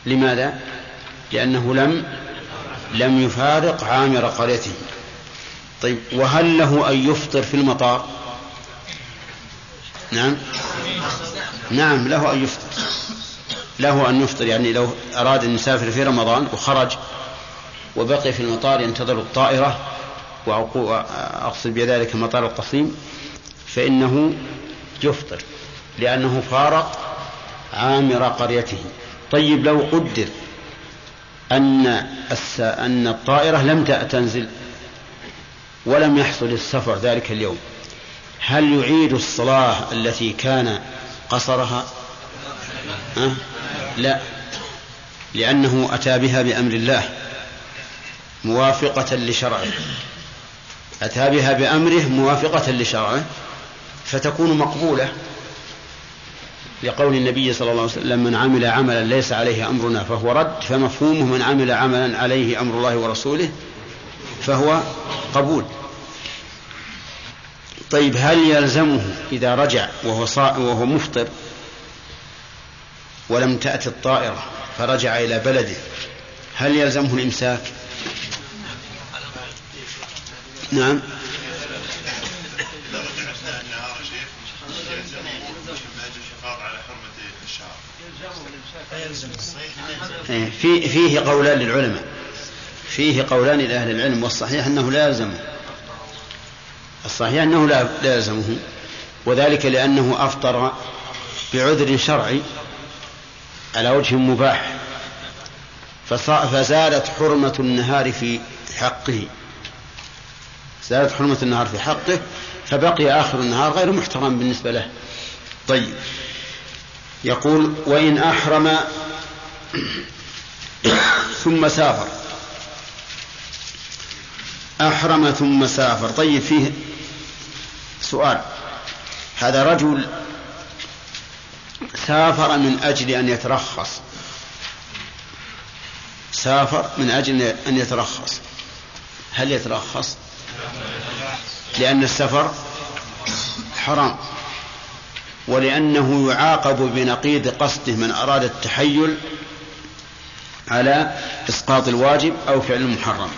لماذا؟ لأنه لم لم يفارق عامر قريته. طيب وهل له أن يفطر في المطار؟ نعم. نعم له أن يفطر. له أن يفطر يعني لو أراد أن يسافر في رمضان وخرج وبقي في المطار ينتظر الطائرة وأقصد بذلك مطار القصيم فإنه يفطر لأنه فارق عامر قريته. طيب لو قدر أن أن الطائرة لم تنزل ولم يحصل السفر ذلك اليوم هل يعيد الصلاة التي كان قصرها؟ أه؟ لا لأنه أتى بها بأمر الله موافقة لشرعه. أتى بها بأمره موافقة لشرعه. فتكون مقبولة لقول النبي صلى الله عليه وسلم من عمل عملا ليس عليه أمرنا فهو رد فمفهومه من عمل عملا عليه أمر الله ورسوله فهو قبول. طيب هل يلزمه إذا رجع وهو, صا... وهو مفطر ولم تأتي الطائرة فرجع إلى بلده هل يلزمه الإمساك؟ نعم. في فيه قولان للعلماء. فيه قولان لأهل العلم والصحيح أنه لا يلزمه. الصحيح أنه لا يلزمه وذلك لأنه أفطر بعذر شرعي على وجه مباح. فزالت حرمة النهار في حقه. زالت حرمة النهار في حقه فبقي آخر النهار غير محترم بالنسبة له. طيب. يقول وإن أحرم ثم سافر. أحرم ثم سافر. طيب فيه سؤال. هذا رجل سافر من أجل أن يترخص. سافر من أجل أن يترخص. هل يترخص؟ لأن السفر حرام. ولأنه يعاقب بنقيض قصده من أراد التحيل على إسقاط الواجب أو فعل المحرم.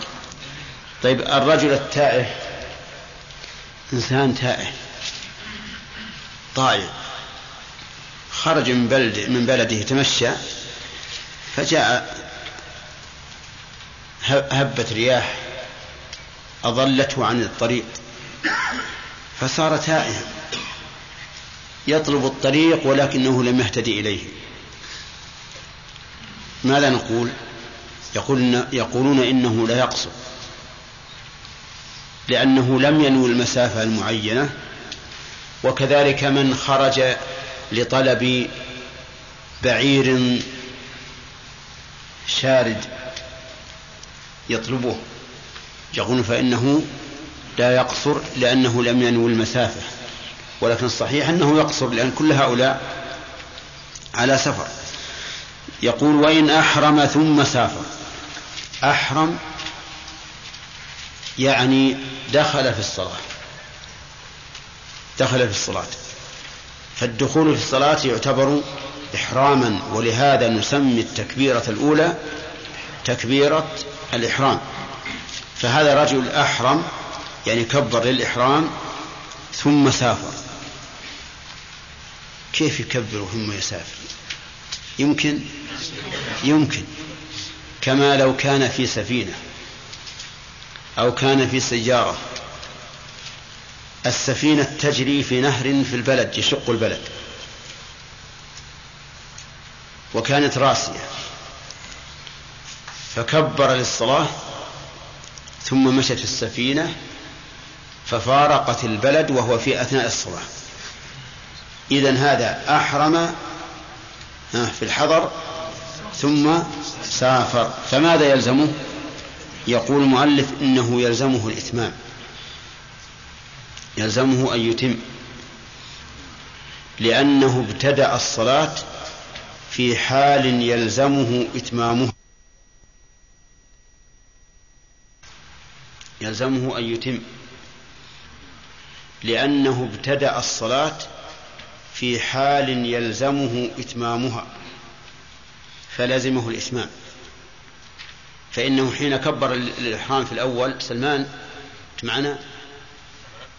طيب الرجل التائه إنسان تائه طائع خرج من بلد من بلده يتمشى فجاء هبت رياح أضلته عن الطريق فصار تائها. يطلب الطريق ولكنه لم يهتدي إليه. ماذا نقول؟ يقول إن يقولون إنه لا يقصر لأنه لم ينوي المسافة المعينة وكذلك من خرج لطلب بعير شارد يطلبه يقول فإنه لا يقصر لأنه لم ينوي المسافة. ولكن الصحيح أنه يقصر لأن كل هؤلاء على سفر. يقول وإن أحرم ثم سافر. أحرم يعني دخل في الصلاة. دخل في الصلاة. فالدخول في الصلاة يعتبر إحراما ولهذا نسمي التكبيرة الأولى تكبيرة الإحرام. فهذا رجل أحرم يعني كبر للإحرام ثم سافر. كيف يكبر ثم يسافر؟ يمكن؟ يمكن. كما لو كان في سفينة أو كان في سيارة. السفينة تجري في نهر في البلد يشق البلد. وكانت راسية. فكبر للصلاة ثم مشت السفينة ففارقت البلد وهو في أثناء الصلاة. إذا هذا أحرم في الحضر ثم سافر. فماذا يلزمه؟ يقول المؤلف إنه يلزمه الإتمام. يلزمه أن يتم. لأنه ابتدأ الصلاة في حال يلزمه إتمامها يلزمه أن يتم. لأنه ابتدأ الصلاة في حال يلزمه إتمامها فلزمه الإتمام. فإنه حين كبر الإحرام في الأول سلمان معنا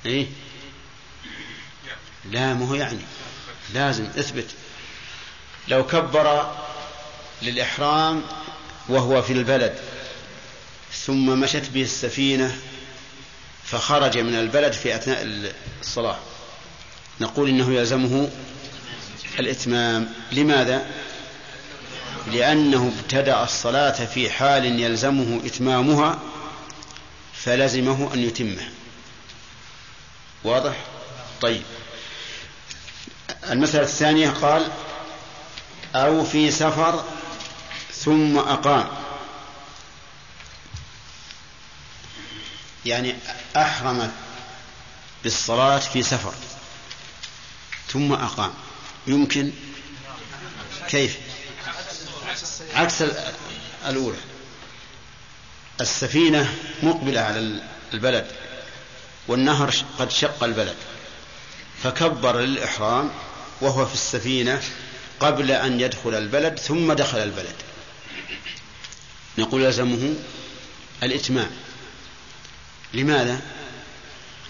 إيه؟ لا ما هو يعني. لازم اثبت. لو كبر للإحرام وهو في البلد ثم مشت به السفينة فخرج من البلد في أثناء الصلاة. نقول إنه يلزمه الإتمام. لماذا؟ لأنه ابتدأ الصلاة في حال يلزمه إتمامها فلزمه أن يتمه. واضح؟ طيب. المسألة الثانية قال أو في سفر ثم أقام. يعني أحرم بالصلاة في سفر. ثم أقام. يمكن كيف؟ عكس الأولى. السفينة مقبلة على البلد والنهر قد شق البلد فكبر للإحرام وهو في السفينة قبل أن يدخل البلد ثم دخل البلد. نقول يلزمه الإتمام. لماذا؟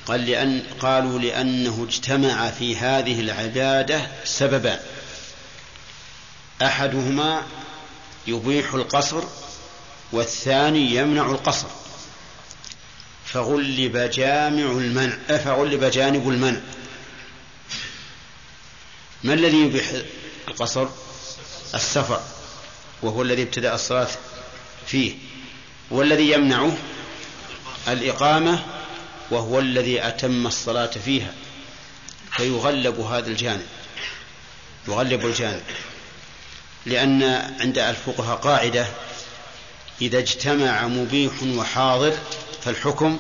قال لأن قالوا لأنه اجتمع في هذه العبادة سببان أحدهما يبيح القصر والثاني يمنع القصر. فغلب جامع المنع فغلب جانب المنع. ما الذي يبيح القصر؟ السفر وهو الذي ابتدأ الصلاة فيه. والذي يمنعه؟ الإقامة وهو الذي أتم الصلاة فيها فيغلب هذا الجانب يغلب الجانب لأن عند الفقهاء قاعدة إذا اجتمع مبيح وحاضر فالحكم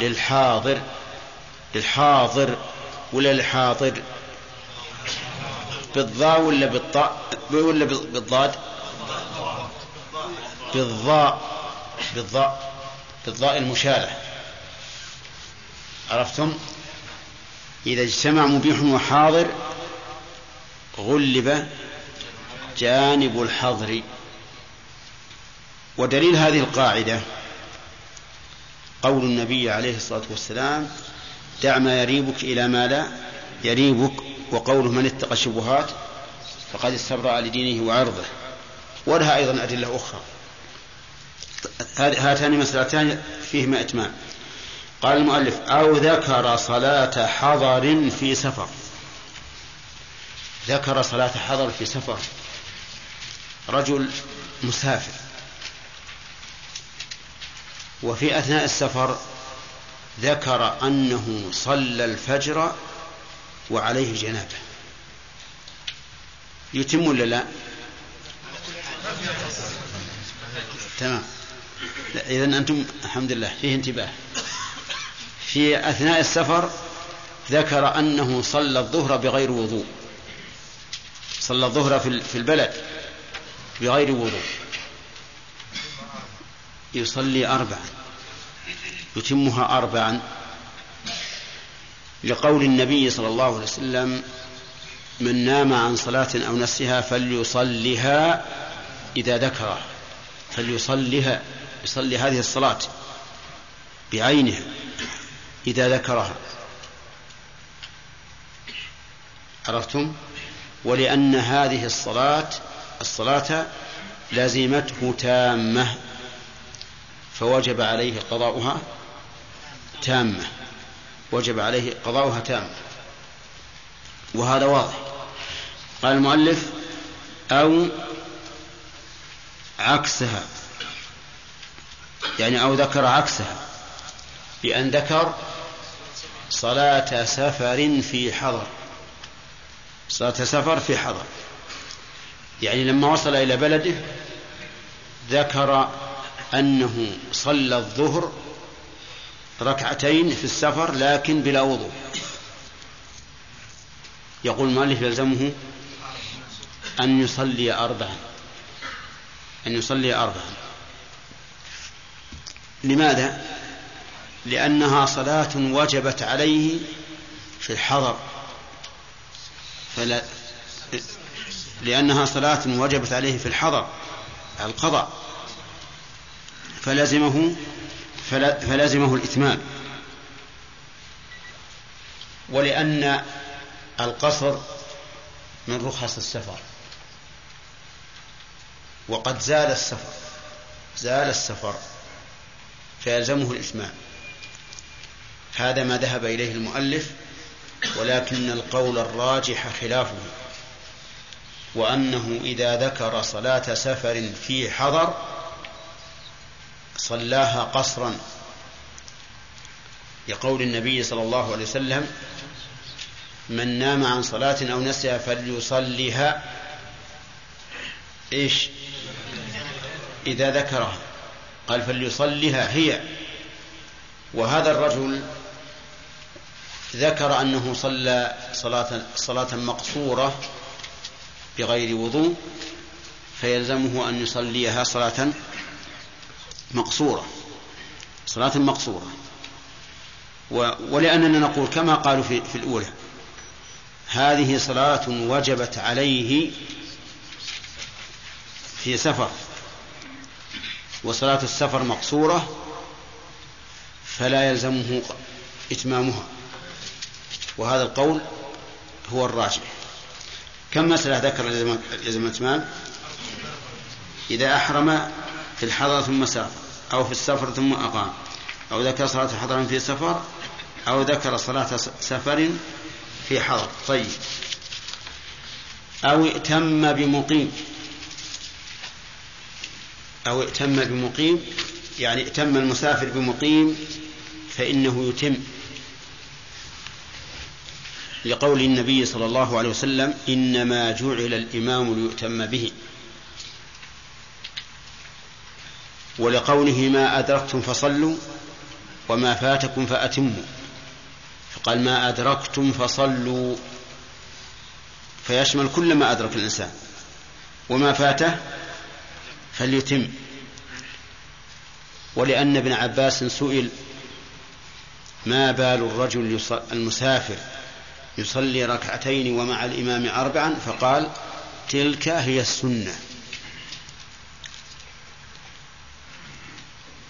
للحاضر للحاضر ولا للحاضر؟ بالضاء ولا بالطاء؟ ولا بالضاد؟ بالضاء بالضاء بالضاء المشالة عرفتم؟ إذا اجتمع مبيح وحاضر غلب جانب الحظر. ودليل هذه القاعدة قول النبي عليه الصلاة والسلام دع ما يريبك إلى ما لا يريبك وقوله من اتقى الشبهات فقد استبرأ لدينه وعرضه ولها أيضا أدلة أخرى. هاتان مسألتان فيهما إتمام. قال المؤلف أو ذكر صلاة حضر في سفر. ذكر صلاة حضر في سفر. رجل مسافر. وفي أثناء السفر ذكر أنه صلى الفجر وعليه جنابة. يتم ولا لا؟ تمام. إذا أنتم الحمد لله فيه انتباه. في أثناء السفر ذكر أنه صلى الظهر بغير وضوء. صلى الظهر في البلد بغير وضوء. يصلي أربعا يتمها أربعا لقول النبي صلى الله عليه وسلم من نام عن صلاة أو نسها فليصلها إذا ذكره فليصلها يصلي هذه الصلاة بعينها. إذا ذكرها. عرفتم؟ ولأن هذه الصلاة الصلاة لزمته تامة. فوجب عليه قضاؤها تامة. وجب عليه قضاؤها تامة. وهذا واضح. قال المؤلف أو عكسها. يعني أو ذكر عكسها. بأن ذكر صلاة سفر في حضر. صلاة سفر في حضر. يعني لما وصل إلى بلده ذكر أنه صلى الظهر ركعتين في السفر لكن بلا وضوء. يقول المؤلف يلزمه أن يصلي أربعا. أن يصلي أربعا. لماذا؟ لأنها صلاة وجبت عليه في الحضر. فلا لأنها صلاة وجبت عليه في الحضر القضاء. فلزمه فلزمه الإتمام. ولأن القصر من رخص السفر. وقد زال السفر زال السفر فيلزمه الإتمام. هذا ما ذهب إليه المؤلف ولكن القول الراجح خلافه وأنه إذا ذكر صلاة سفر في حضر صلاها قصرا لقول النبي صلى الله عليه وسلم من نام عن صلاة أو نسيها فليصليها. إيش؟ إذا ذكرها قال فليصليها هي. وهذا الرجل ذكر أنه صلى صلاة, صلاة مقصورة بغير وضوء فيلزمه أن يصليها صلاة مقصورة صلاة مقصورة. ولأننا نقول كما قالوا في, في الأولى هذه صلاة وجبت عليه في سفر وصلاة السفر مقصورة فلا يلزمه إتمامها. وهذا القول هو الراجح. كم مسألة ذكر يلزم الإتمام إذا أحرم في الحضر ثم سافر أو في السفر ثم أقام أو ذكر صلاة حضر في سفر أو ذكر صلاة سفر في حضر طيب. أو ائتم بمقيم. أو ائتم بمقيم يعني ائتم المسافر بمقيم فإنه يتم. لقول النبي صلى الله عليه وسلم إنما جعل الإمام ليؤتم به. ولقوله ما أدركتم فصلوا وما فاتكم فأتموا. فقال ما أدركتم فصلوا. فيشمل كل ما أدرك الإنسان. وما فاته فليتم. ولأن ابن عباس سئل ما بال الرجل المسافر؟ يصلي ركعتين ومع الإمام أربعا فقال تلك هي السنة.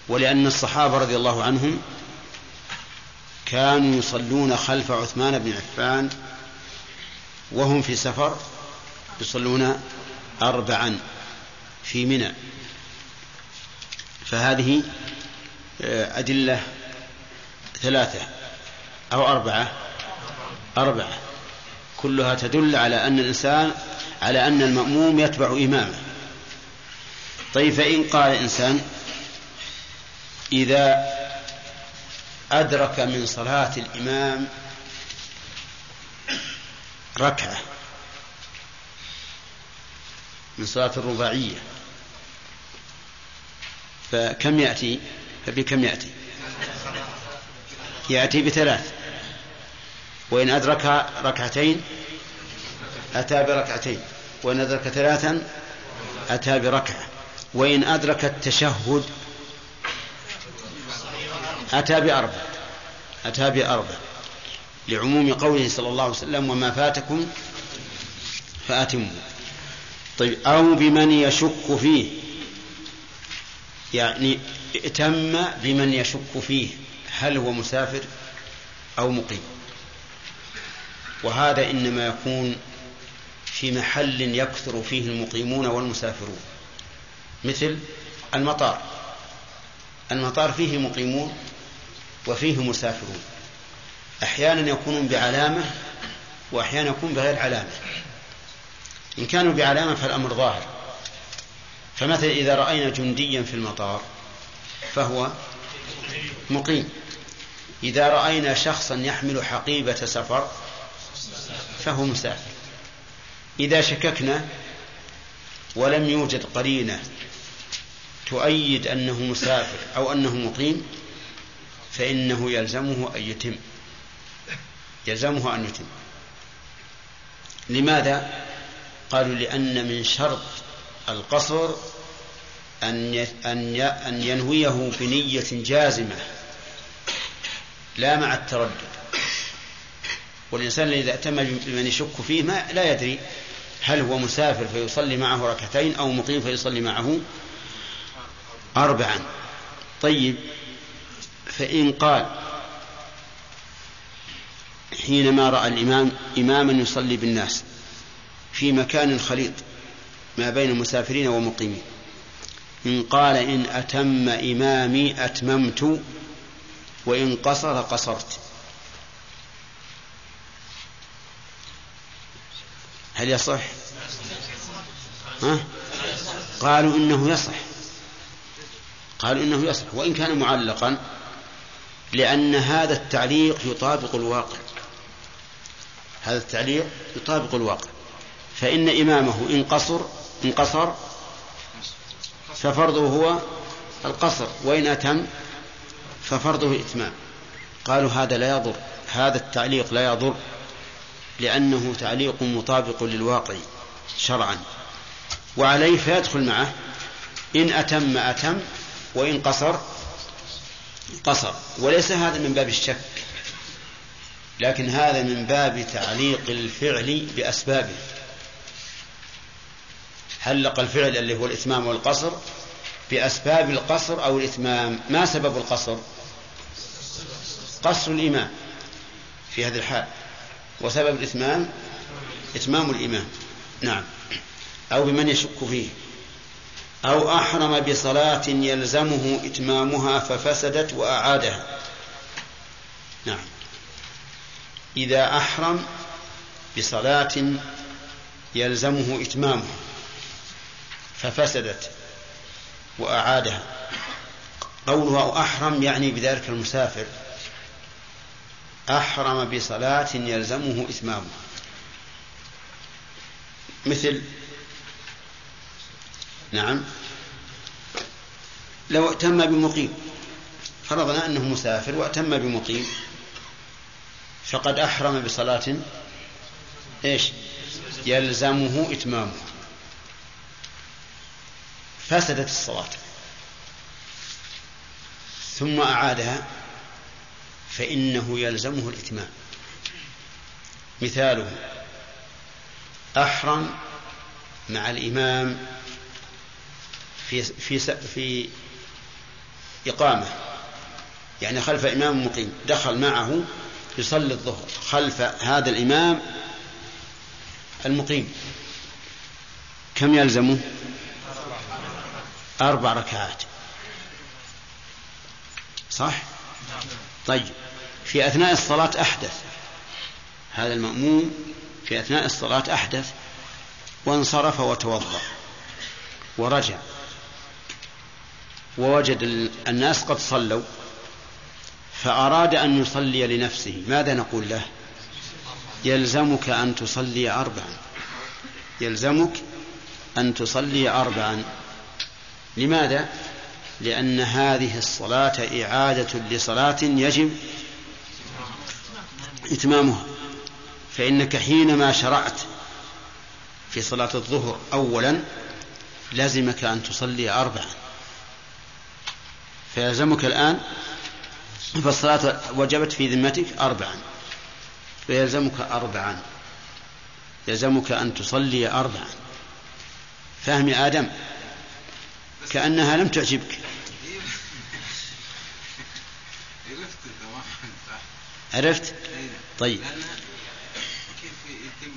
ولأن الصحابة رضي الله عنهم كانوا يصلون خلف عثمان بن عفان وهم في سفر يصلون أربعا في منى. فهذه آه، أدلة ثلاثة أو أربعة أربعة. كلها تدل على أن الإنسان على أن المأموم يتبع إمامه. طيب فإن قال إنسان إذا أدرك من صلاة الإمام ركعة من صلاة الرباعية فكم يأتي؟ فبكم يأتي؟ يأتي بثلاث. وإن أدرك ركعتين أتى بركعتين وإن أدرك ثلاثا أتى بركعة وإن أدرك التشهد أتى بأربع أتى بأربع لعموم قوله صلى الله عليه وسلم وما فاتكم فأتموا. طيب أو بمن يشك فيه يعني ائتم بمن يشك فيه هل هو مسافر أو مقيم؟ وهذا إنما يكون في محل يكثر فيه المقيمون والمسافرون. مثل المطار. المطار فيه مقيمون وفيه مسافرون. أحيانا يكونون بعلامة وأحيانا يكون بغير علامة. إن كانوا بعلامة فالأمر ظاهر. فمثلا إذا رأينا جنديا في المطار فهو مقيم. إذا رأينا شخصا يحمل حقيبة سفر فهو مسافر إذا شككنا ولم يوجد قرينة تؤيد أنه مسافر أو أنه مقيم فإنه يلزمه أن يتم. يلزمه أن يتم. لماذا؟ قالوا لأن من شرط القصر أن أن ينويه بنية جازمة لا مع التردد. والإنسان إذا أتم بمن يشك فيه ما لا يدري هل هو مسافر فيصلي معه ركعتين أو مقيم فيصلي معه أربعا. طيب فإن قال حينما رأى الإمام إماما يصلي بالناس في مكان خليط ما بين المسافرين ومقيمين. إن قال إن أتم إمامي أتممت وإن قصر قصرت. هل يصح؟ ها؟ قالوا إنه يصح. قالوا إنه يصح. وإن كان معلقا لأن هذا التعليق يطابق الواقع. هذا التعليق يطابق الواقع. فإن إمامه إن قصر إن قصر ففرضه هو القصر. وإن أتم ففرضه الإتمام قالوا هذا لا يضر. هذا التعليق لا يضر. لأنه تعليق مطابق للواقع شرعا. وعليه فيدخل معه إن أتم أتم وإن قصر قصر. وليس هذا من باب الشك لكن هذا من باب تعليق الفعل بأسبابه. حلق الفعل اللي هو الإتمام والقصر بأسباب القصر أو الإتمام. ما سبب القصر؟ قصر الإمام في هذه الحال. وسبب الإتمام إتمام الإمام نعم. أو بمن يشك فيه. أو أحرم بصلاة يلزمه إتمامها ففسدت وأعادها. نعم. إذا أحرم بصلاة يلزمه إتمامها ففسدت وأعادها. قوله أو أحرم يعني بذلك المسافر. أحرم بصلاة يلزمه إتمامها. مثل نعم لو ائتم بمقيم فرضنا أنه مسافر وأتم بمقيم فقد أحرم بصلاة إيش؟ يلزمه إتمامها. فسدت الصلاة. ثم أعادها فإنه يلزمه الإتمام. مثاله أحرم مع الإمام في في في إقامة. يعني خلف إمام مقيم دخل معه يصلي الظهر خلف هذا الإمام المقيم. كم يلزمه؟ أربع ركعات. صح؟ طيب. في أثناء الصلاة أحدث. هذا المأموم في أثناء الصلاة أحدث وانصرف وتوضأ ورجع. ووجد الناس قد صلوا فأراد أن يصلي لنفسه. ماذا نقول له؟ يلزمك أن تصلي أربعا. يلزمك أن تصلي أربعا. لماذا؟ لأن هذه الصلاة إعادة لصلاة يجب إتمامها. فإنك حينما شرعت في صلاة الظهر أولا لزمك أن تصلي أربعا. فيلزمك الآن فالصلاة وجبت في ذمتك أربعا. فيلزمك أربعا. يلزمك أن تصلي أربعا. فهم آدم؟ كأنها لم تعجبك. عرفت؟ طيب. كيف يتم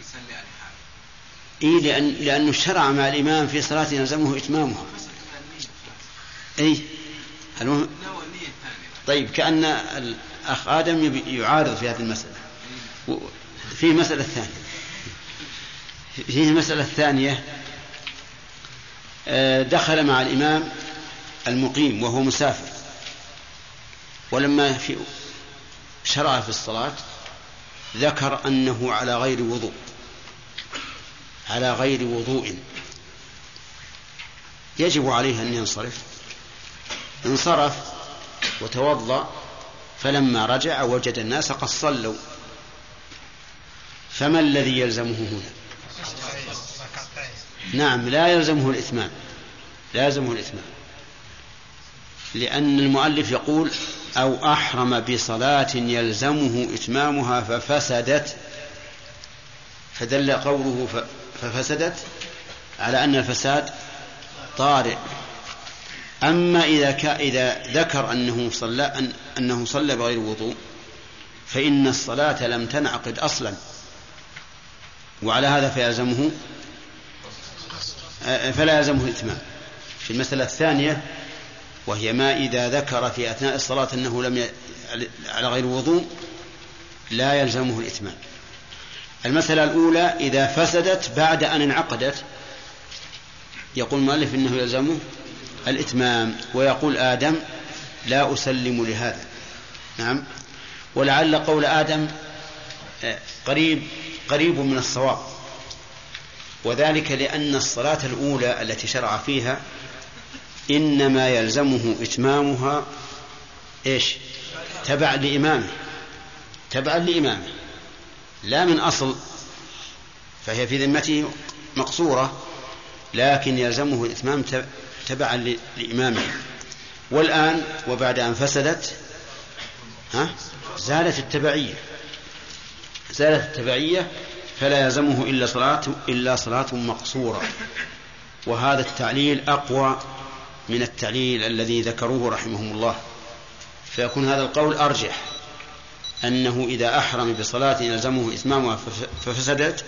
يصلي على لأن لأنه شرع مع الإمام في صلاة يلزمه إتمامها. أي المهم طيب كأن الأخ آدم يعارض في هذه المسألة. في مسألة ثانية. فيه المسألة الثانية آه، دخل مع الإمام المقيم وهو مسافر. ولما في شرع في الصلاة ذكر أنه على غير وضوء على غير وضوء. يجب عليه أن ينصرف. انصرف وتوضأ فلما رجع وجد الناس قد صلوا. فما الذي يلزمه هنا؟ نعم لا يلزمه الإتمام. لا يلزمه الإتمام. لأن المؤلف يقول أو أحرم بصلاة يلزمه إتمامها ففسدت فدل قوله ففسدت على أن الفساد طارئ. أما إذا إذا ذكر أنه صلى أن أنه صلى بغير وضوء فإن الصلاة لم تنعقد أصلا. وعلى هذا فيلزمه فلا يلزمه الإتمام. في المسألة الثانية وهي ما إذا ذكر في أثناء الصلاة أنه لم ي... على غير وضوء لا يلزمه الإتمام. المسألة الأولى إذا فسدت بعد أن انعقدت يقول المؤلف إنه يلزمه الإتمام ويقول آدم لا أسلم لهذا. نعم. ولعل قول آدم آه، قريب قريب من الصواب. وذلك لأن الصلاة الأولى التي شرع فيها إنما يلزمه إتمامها إيش؟ تبع لإمامه. تبعا لإمامه. لا من أصل فهي في ذمته مقصورة لكن يلزمه الإتمام تبعا لإمامه. والآن وبعد أن فسدت ها؟ زالت التبعية. زالت التبعية فلا يلزمه إلا صلاة إلا صلاة مقصورة. وهذا التعليل أقوى من التعليل الذي ذكروه رحمهم الله. فيكون هذا القول أرجح أنه إذا أحرم بصلاة يلزمه إتمامها ففسدت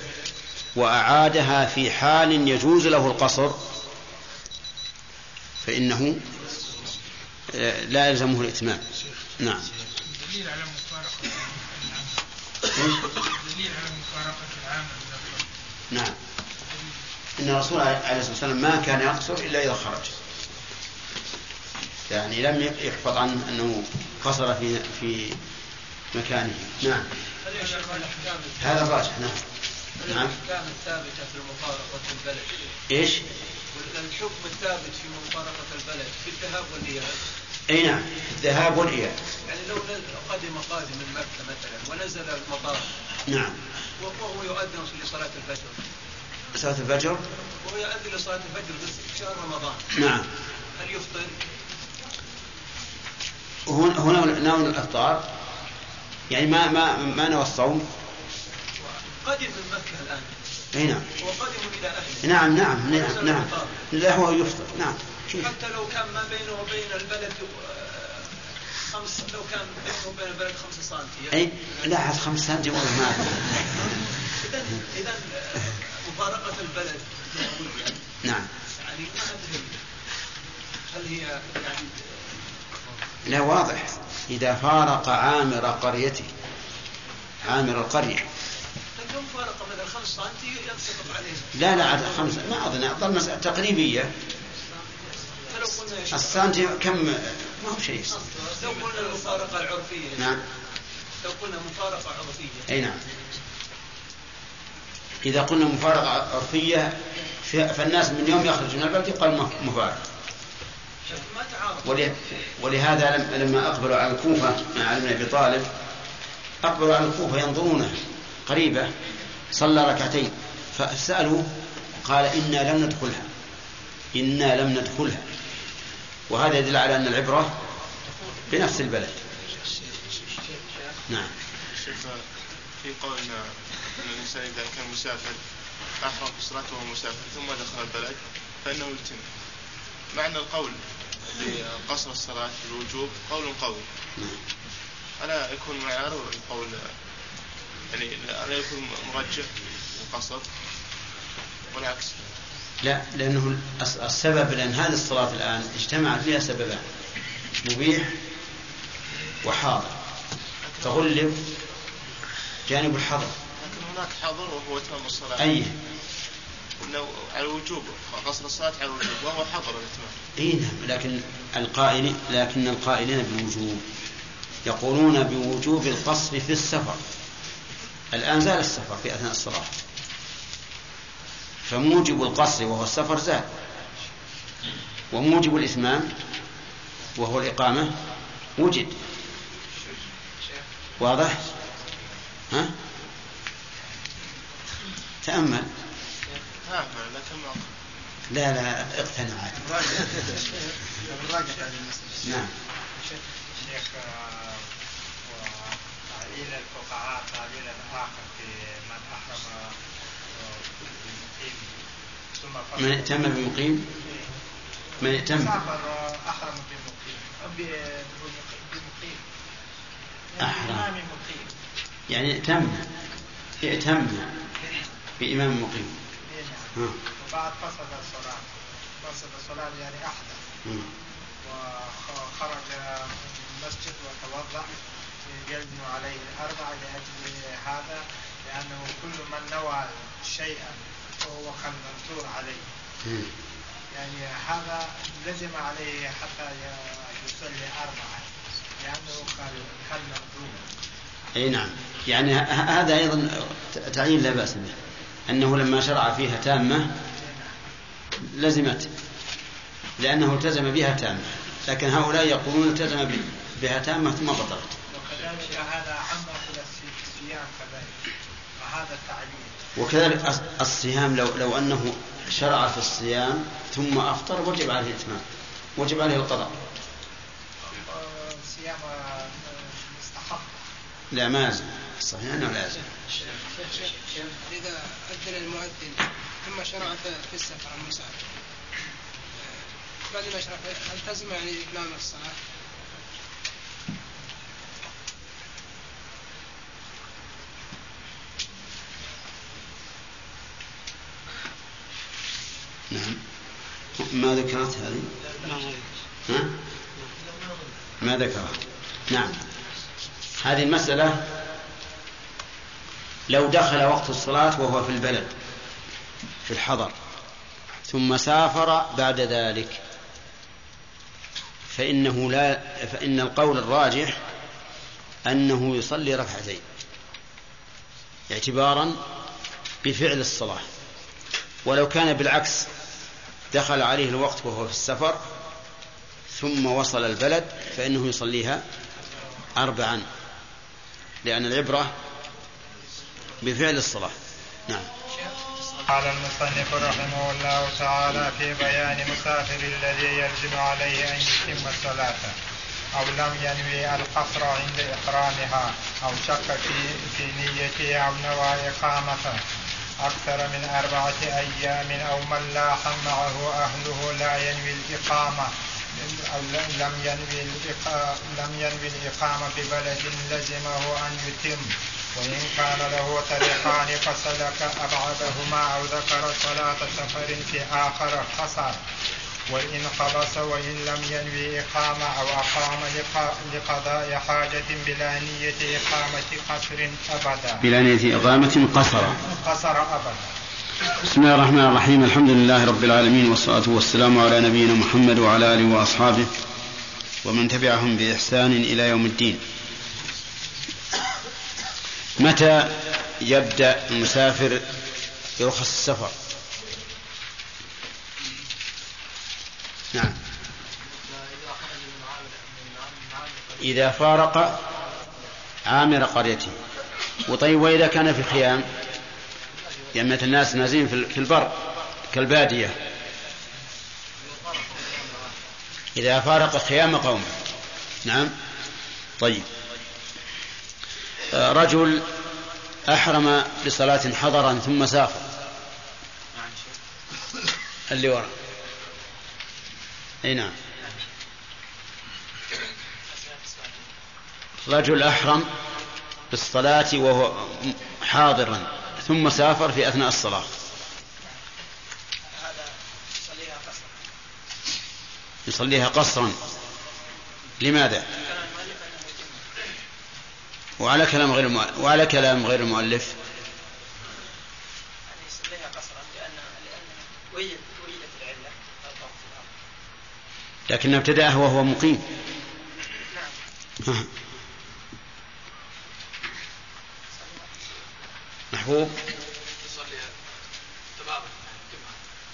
وأعادها في حال يجوز له القصر فإنه آه، لا يلزمه الإتمام. نعم. دليل على مفارقة دليل على مفارقة العام نعم. إن الرسول عليه الصلاة والسلام ما كان يقصر إلا إذا خرج. يعني لم يحفظ عنه أنه قصر في في مكانه. نعم. هذا الراجح نعم. نعم. الأحكام الثابتة في مفارقة البلد إيش؟ الحكم الثابت في مفارقة البلد في الذهاب والإياب أي نعم. الذهاب والإياب. يعني لو قدم قادم من مكه مثلا ونزل المطار نعم. وهو يؤذن لصلاه الفجر صلاة الفجر؟ وهو يؤذن لصلاة الفجر في شهر رمضان. نعم. هل يفطر؟ هنا نوع الأفطار. يعني ما ما ما نوى الصوم. قدم من مكه الآن. إي نعم. وقدم إلى أهله. نعم نعم نعم نعم. لا هو يفطر. نعم. حتى لو كان ما بينه وبين البلد آه، خمس لو كان بينه وبين البلد خمسة سنتي إي لا عاد خمس سنتي والله ما اذا إذا آه، مفارقة البلد. نعم. يعني ما أدري. هل هي يعني لا واضح. إذا فارق عامر قريته عامر القرية. لكن ينسقط عليه. لا لا عاد خمس ما أظن أظل مسألة تقريبية السنتي كم؟ ما هو شيء. لو قلنا المفارقة العرفية نعم. لو قلنا مفارقة عرفية. أي نعم. إذا قلنا مفارقة عرفية فالناس من يوم يخرج من البلد يقال مفارقة. ولهذا لما أقبلوا على الكوفة مع علي بن أبي طالب أقبلوا على الكوفة ينظرونه قريبة صلى ركعتين فسألوا قال إنا لم ندخلها. إنا لم ندخلها. وهذا يدل على أن العبرة بنفس البلد. نعم. في قولنا أن الإنسان إذا كان مسافر أحرم في صلاته وهو مسافر ثم دخل البلد فإنه يتم. معنى القول بقصر الصلاة بالوجوب قول قوي. ألا يكون معيار القول يعني ألا يكون مرجح القصر والعكس. لا لأنه السبب لأن هذه الصلاة الآن اجتمعت فيها سببان مبيح وحاضر. تغلب جانب الحظر لكن هناك حظر وهو تمام الصلاة. أي. على الوجوب قصر الصلاة على الوجوب وهو حظر الإتمام. اي نعم لكن القائل لكن القائلين بالوجوب يقولون بوجوب القصر في السفر. الآن زال السفر في أثناء الصلاة. فموجب القصر وهو السفر زاد وموجب الإتمام وهو الإقامة وجد. واضح؟ ها؟ تأمل. لا لا اقتنع. نعم. شيخ تعليل الفقهاء تعليل آخر في من أحرم من ائتم بمقيم؟ من ائتم سافر أحرم بمقيم. بمقيم. أحرم. يعني ائتم ائتم بإمام مقيم. وبعد فسد الصلاة. فسد الصلاة يعني أحدث. وخرج من المسجد وتوضأ يجزم عليه الأربع لأجل هذا لأنه كل من نوى شيئا فهو كالمنثور عليه. يعني هذا لزم عليه حتى يصلي أربعة لأنه كالمنثور أي نعم. يعني هذا أيضا تعيين لا بأس به. أنه لما شرع فيها تامة لزمت لأنه التزم بها تامة لكن هؤلاء يقولون التزم بها تامة ثم بطلت. ذلك هذا الصيام كذلك وهذا التعليم. وكذلك الصيام لو لو أنه شرع في الصيام ثم أفطر وجب عليه الإتمام وجب عليه القضاء. الصيام مستحب لا ما يلزم. صحيح أنه لا يلزم إذا أذن المؤذن ثم شرع في- السفر المسافر بعد ما شرع هل تلزم يعني إتمام الصلاة؟ نعم. ما ذكرت هذه؟ ها؟ ما ذكرها. نعم. هذه المسألة لو دخل وقت الصلاة وهو في البلد في الحضر ثم سافر بعد ذلك. فإنه لا فإن القول الراجح أنه يصلي ركعتين اعتبارا بفعل الصلاة. ولو كان بالعكس دخل عليه الوقت وهو في السفر ثم وصل البلد فإنه يصليها أربعا لأن العبرة بفعل الصلاة. نعم. قال المصنف رحمه الله تعالى في بيان مسافر الذي يلزم عليه أن يتم الصلاة أو لم ينوي القصر عند إحرامها أو شك في في نيته أو نوى إقامته. أكثر من أربعة أيام أو من لاح معه أهله لا ينوي الإقامة أو لم ينوي الإقامة لم ينوي الإقامة ببلد لزمه أن يتم. وإن كان له طريقان فسلك أبعدهما أو ذكر صلاة سفر في آخر خسر وإن خلص وإن لم ينوي إقامة أو أقام لق- لقضاء حاجة بلا نية إقامة قصر أبدا. بلا نية إقامة قصر. قصر أبدا. بسم الله الرحمن الرحيم. الحمد لله رب العالمين والصلاة والسلام على نبينا محمد وعلى آله وأصحابه ومن تبعهم بإحسان إلى يوم الدين. متى يبدأ المسافر برخص السفر؟ نعم. إذا فارق عامر قريته. وطيب وإذا كان في خيام؟ يعني مثل الناس نازلين في البر كالبادية. إذا فارق خيام قومه. نعم. طيب. رجل أحرم بصلاة حضرا ثم سافر. اللي وراء. أي نعم. رجل أحرم بالصلاة وهو حاضرا ثم سافر في أثناء الصلاة. يصليها قصرا. لماذا؟ وعلى كلام غير المؤلف وعلى كلام غير المؤلف. لكن ابتدأه وهو مقيم. نعم. ها. محبوب؟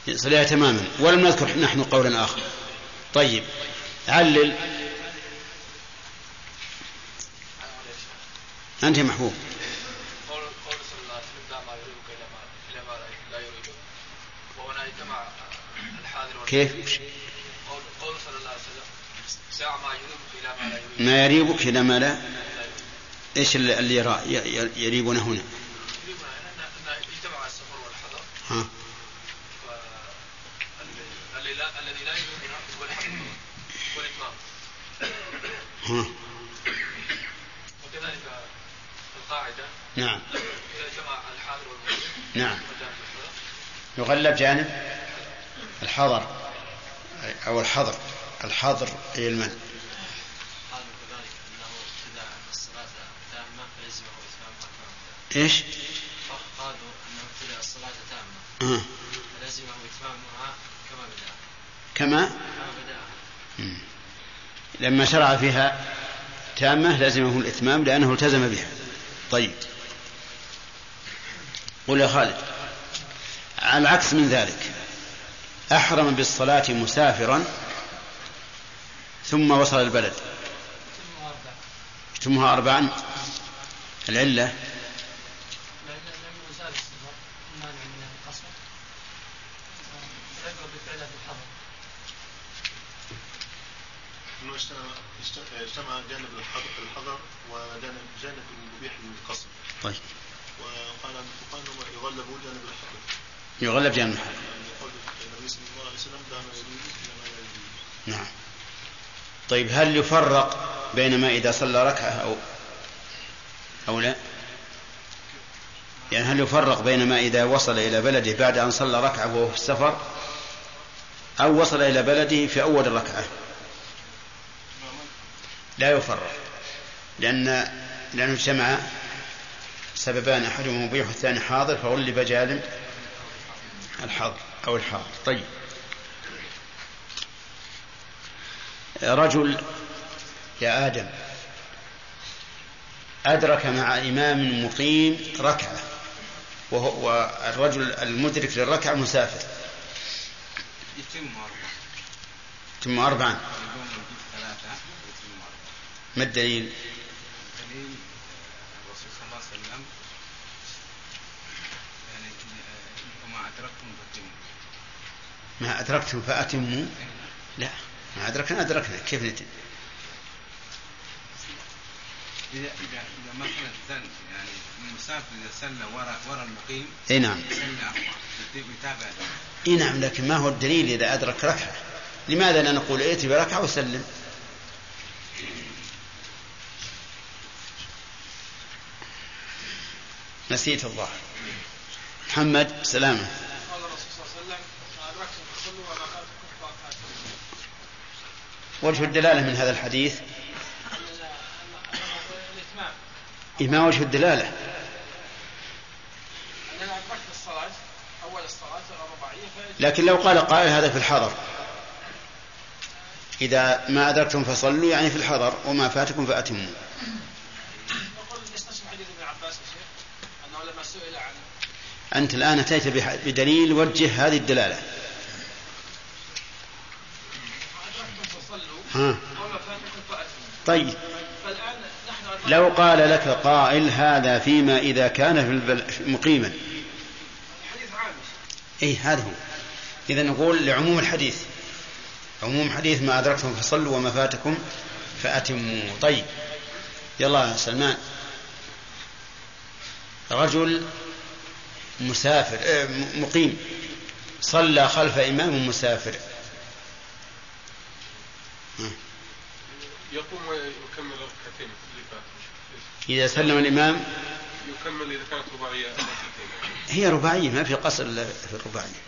يصليها تماما. ولم نذكر نحن قولا آخر. طيب. علل أنت يا محبوب قول قول صلى الله عليه وسلم دع ما يريبك إلى ما إلى ما لا- لا يريبك وهنا يجمع الحاضر والغائب. كيف؟ قول صلى الله عليه وسلم ما يريبك إلى ما لا؟ يريبك ما يريبك إلى ما لا إيش اللي يريبنا هنا يريبنا ان ان يجتمع السفر والحضر ها. الذي لا الذي لا يريبنا هو الحضر والاتمام ها. وكذلك القاعده نعم اذا جمع الحاضر والغائب نعم وجاء في الحضر يغلب جانب الحضر أو الحضر الحضر أي المن. قالوا كذلك انه ابتداء الصلاه تامه فيلزمه اتمامها كما إيش؟ قالوا انه ابتداء الصلاه تامه آه. فلزمه اتمامها كما؟ بداها كما كما بداها مم. لما شرع فيها تامة لزمه الإتمام لأنه التزم بها. طيب. قل يا خالد. على العكس من ذلك. أحرم بالصلاة مسافرا ثم وصل البلد. تتمها أربعا. العلة لأنه زال السفر مانع من القصر العبرة بفعلها في الحضر انه اجتمع اجتمع جانب الحضر الحضر وجانب جانب المبيح للقصر طيب وقال الفقهاء انه يغلب جانب الحضر يغلب جانب الحضر يقول النبي صلى الله عليه وسلم دام يجوز إلى ما لا يجوز نعم. طيب هل يفرق بين ما إذا صلى ركعة أو أو لا؟ يعني هل يفرق بين ما إذا وصل إلى بلده بعد أن صلى ركعة وهو في السفر أو وصل إلى بلده في أول الركعة؟ لا يفرق لأن لأنه اجتمع سببان أحدهما مبيح والثاني حاضر فغلب جانب الحاضر أو الحاضر. طيب. رجل يا آدم أدرك مع إمام مقيم ركعة والرجل المدرك للركعة مسافر. يتم أربعة. ثم أربعا ما الدليل؟ دليل الرسول صلى الله عليه وسلم يعني وما أدركتم فاتموا ما أدركتم فأتموا لا ما أدركنا أدركنا. كيف نتم إذا إذا إذا مثلا يعني المسافر إذا سلى ورا ورا المقيم إي نعم. سلى يتابع إي نعم لكن ما هو الدليل إذا أدرك ركعة؟ لماذا لا نقول ائت بركعة وسلم؟ نسيت الله. محمد فاتكم وجه الدلالة من هذا الحديث؟ ما وجه الدلالة. أننا أدركت الصلاة أول الصلاة الرباعية لكن لو قال قائل هذا في الحضر. إذا ما أدركتم فصلوا يعني في الحضر وما فاتكم فأتموا نقول نستشهد حديث ابن عباس يا شيخ أنه لما سئل عن أنت الآن أتيت بدليل وجه هذه الدلالة. ها. طيب. لو قال لك قائل هذا فيما إذا كان في. مقيما. أي هذا هو. إذا نقول لعموم الحديث. عموم حديث ما أدركتم فصلوا وما فاتكم فأتموا. طيب. يلا سلمان. رجل مسافر. آه، مقيم. صلى خلف إمام مسافر. يقوم ويكمل فاتوا إذا سلم الإمام. يكمل اذا كانت رباعيه ركعتين. هي رباعية ما في قصر إلا في الرباعية.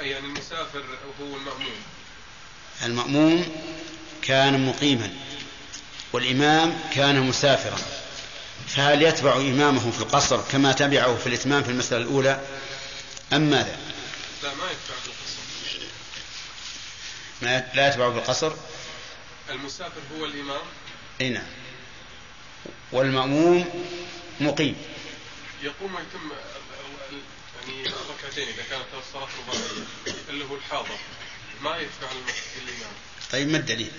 أي يعني المسافر هو المأموم. المأموم كان مقيما والإمام كان مسافرا. فهل يتبع إمامه في القصر كما تبعه في الإتمام في المسألة الأولى أم ماذا؟ لا ما يدفع بالقصر ما لا يتبع بالقصر المسافر هو الإمام. أي نعم. والمأموم مقيم. يقوم ويتم يعني الركعتين إذا كانت الصلاة رباعية اللي هو الحاضر. ما يدفع الم- الإمام. طيب ما الدليل؟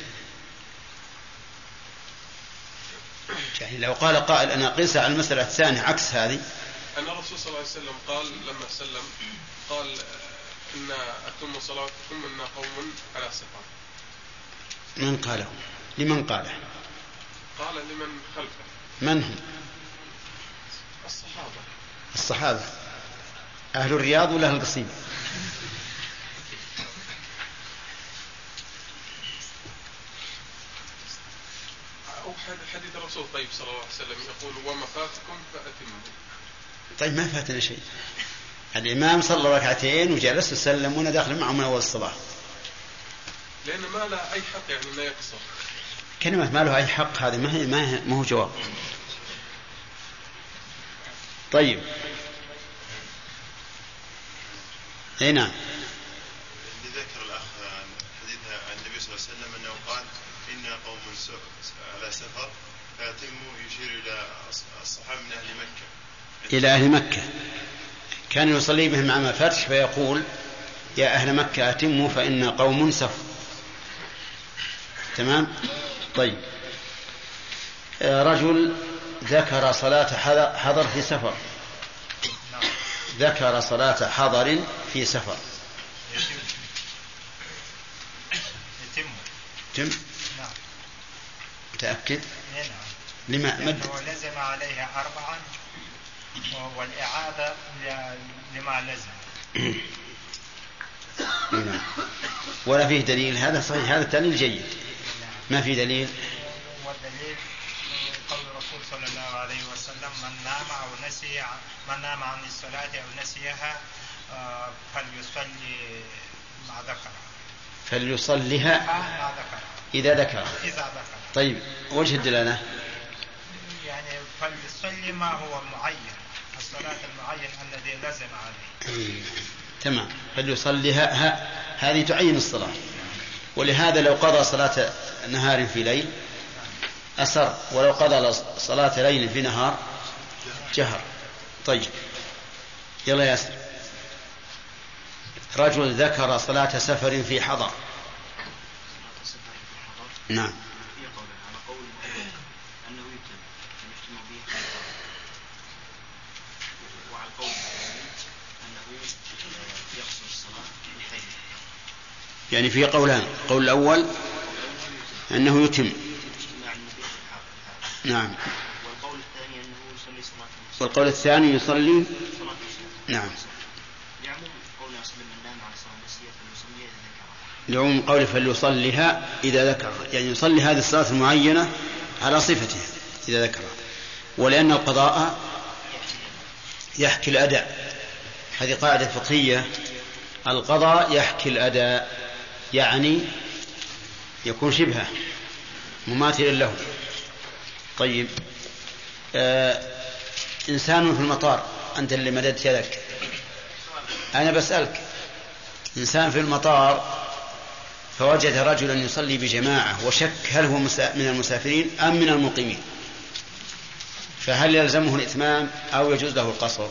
يعني لو قال قائل أنا قيس على المسألة الثانية عكس هذه. أن الرسول صلى الله عليه وسلم قال لما سلم قال إن أتم صلاتكم إن قوم على سفر من قاله؟ لمن قاله؟ قال لمن خلفه. من هم؟ الصحابة. الصحابة. أهل الرياض ولا أهل القصيم؟ أو حد- حديث الرسول طيب صلى الله عليه وسلم يقول وما فاتكم فأتموا. طيب ما فاتنا شيء. الإمام صلى ركعتين وجلس وسلم وأنا داخل معه من أول الصلاة لأن ما له أي حق يعني أنه يقصر. كلمة ما له أي حق هذه ما هي ما, هي ما هو جواب. طيب. أي نعم. اللي ذكر الأخ عن حديث عن النبي صلى الله عليه وسلم أنه قال أنا قوم على سفر يشير إلى أص- الصحابة من أهل مكة. إلى أهل مكة. كان يصلي بهم مع ما فاتح فيقول يا أهل مكة أتموا فإن قوم سفر. تمام؟ طيب. رجل ذكر صلاة حضر- حضر في سفر. ذكر صلاة حضر في سفر. يتم. تم نعم. متأكد؟ نعم لما مد لزم عليها أربعا والإعادة لما لزم. نعم. ولا فيه دليل. هذا صحيح. هذا التعليل جيد. ما في دليل؟ والدليل قول الرسول صلى الله عليه وسلم من نام أو نسي من نام عن الصلاة أو نسيها آه، فليصلي ما ذكر. فليصلها ما ذكر. إذا ذكر. إذا ذكر. طيب وجه الدلالة؟ يعني فليصلي ما هو معين الصلاة المعين الذي لزم عليه. تمام. فليصلها ها هذه تعين الصلاة. ولهذا لو قضى صلاة نهار في ليل أسر. ولو قضى صلاة ليل في نهار جهر. طيب. يلا ياسر رجل ذكر صلاة سفر في حضر. نعم في قول على قول المؤلف انه يتم ان يجتمع به وعلى قول المؤلف انه يقصر الصلاه بحيث يعني في قولان. القول الأول أنه يتم. نعم. والقول الثاني أنه يصلي. صلاه والقول الثاني يصلي. نعم. لعموم قوله فليصلها إذا ذكر. يعني يصلي هذه الصلاة المعينة على صفتها إذا ذكرها ولأن القضاء يحكي الأداء. هذه قاعدة فقهية. القضاء يحكي الأداء. يعني يكون شبهة مماثلا له. طيب آه إنسان في المطار أنت اللي مددت يدك. أنا بسألك إنسان في المطار فوجد رجلا يصلي بجماعة وشك هل هو من المسافرين أم من المقيمين؟ فهل يلزمه الإتمام أو يجوز له القصر؟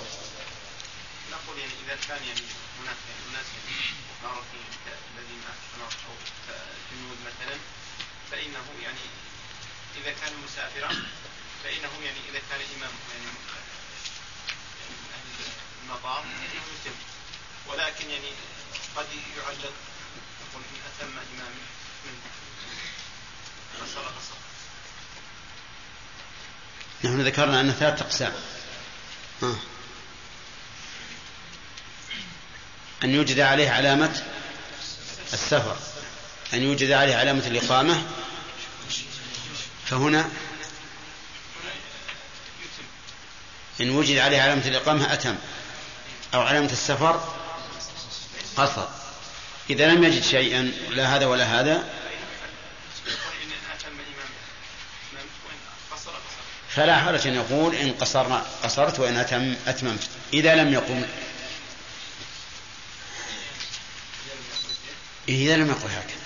نقول يعني إذا كان يعني هناك اناس نرى في الذين نرى أو جنود مثلا فانه يعني اذا كان مسافرا فانه يعني اذا كان امام يعني من أهل المطار فانه يتم ولكن يعني قد يعلق يقول ان اتم امام منه قصر قصر نحن ذكرنا أن ثلاثة أقسام. ها. أن يوجد عليه علامة السفر أن يوجد عليه علامة الإقامة. فهنا إن وجد عليه علامة الإقامة أتم أو علامة السفر قصر. إذا لم يجد شيئا لا هذا ولا هذا وان اتم امام امام وان قصر قصر فلا حرج أن يقول إن قصرنا قصرت وإن أتم أتممت. إذا لم يقم. إذا لم يقل هكذا.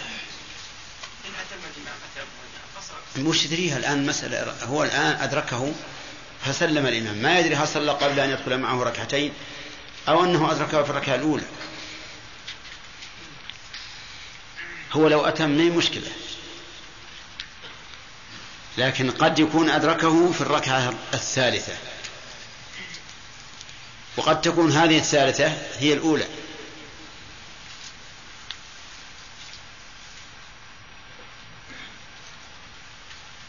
وش يدريها الآن مسألة هو الآن أدركه فسلم الإمام. ما يدري هل صلى قبل أن يدخل معه ركعتين أو أنه أدركه في الركعة الأولى. هو لو أتم مشكلة؟ لكن قد يكون أدركه في الركعة الثالثة. وقد تكون هذه الثالثة هي الأولى.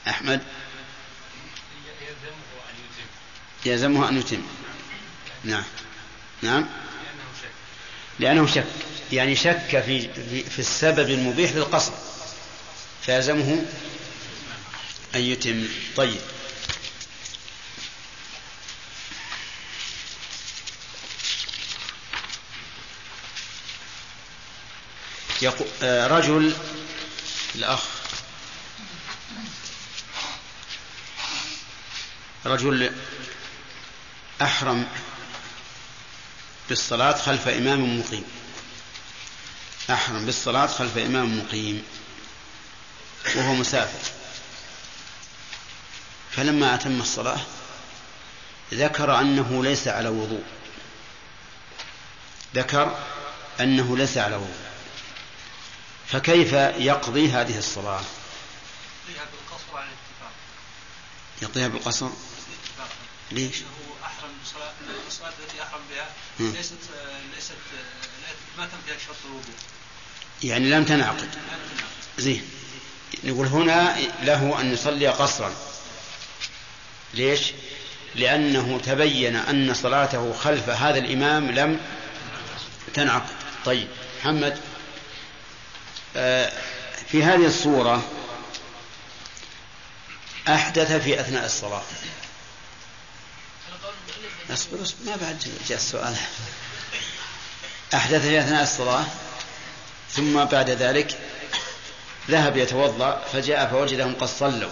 أحمد؟ يلزمه أن يتم. نعم. نعم. لأنه شك. يعني شك في, في, السبب المبيح للقصر فيلزمه أن يتم. طيب. آه، رجل الأخ. رجل أحرم بالصلاة خلف إمام مقيم. أحرم بالصلاة خلف إمام مقيم. وهو مسافر. فلما أتم الصلاة ذكر أنه ليس على وضوء. ذكر أنه ليس على وضوء. فكيف يقضي هذه الصلاة؟ فيها بالقصر عن الاتفاق. يقضيها بالقصر؟ ليش؟ أحرم بصلاة الصلاة التي أحرم بها. ليست ليست ما تم فيها شرط الوضوء. يعني لم تنعقد. زين. نقول هنا له أن يصلي قصرا. ليش؟ لأنه تبين أن صلاته خلف هذا الإمام لم تنعقد. طيب محمد آه، في هذه الصورة أحدث في أثناء الصلاة. اصبر اصبر ما بعد جاء السؤال. أحدث في أثناء الصلاة ثم بعد ذلك ذهب يتوضأ فجاء فوجدهم قد صلوا.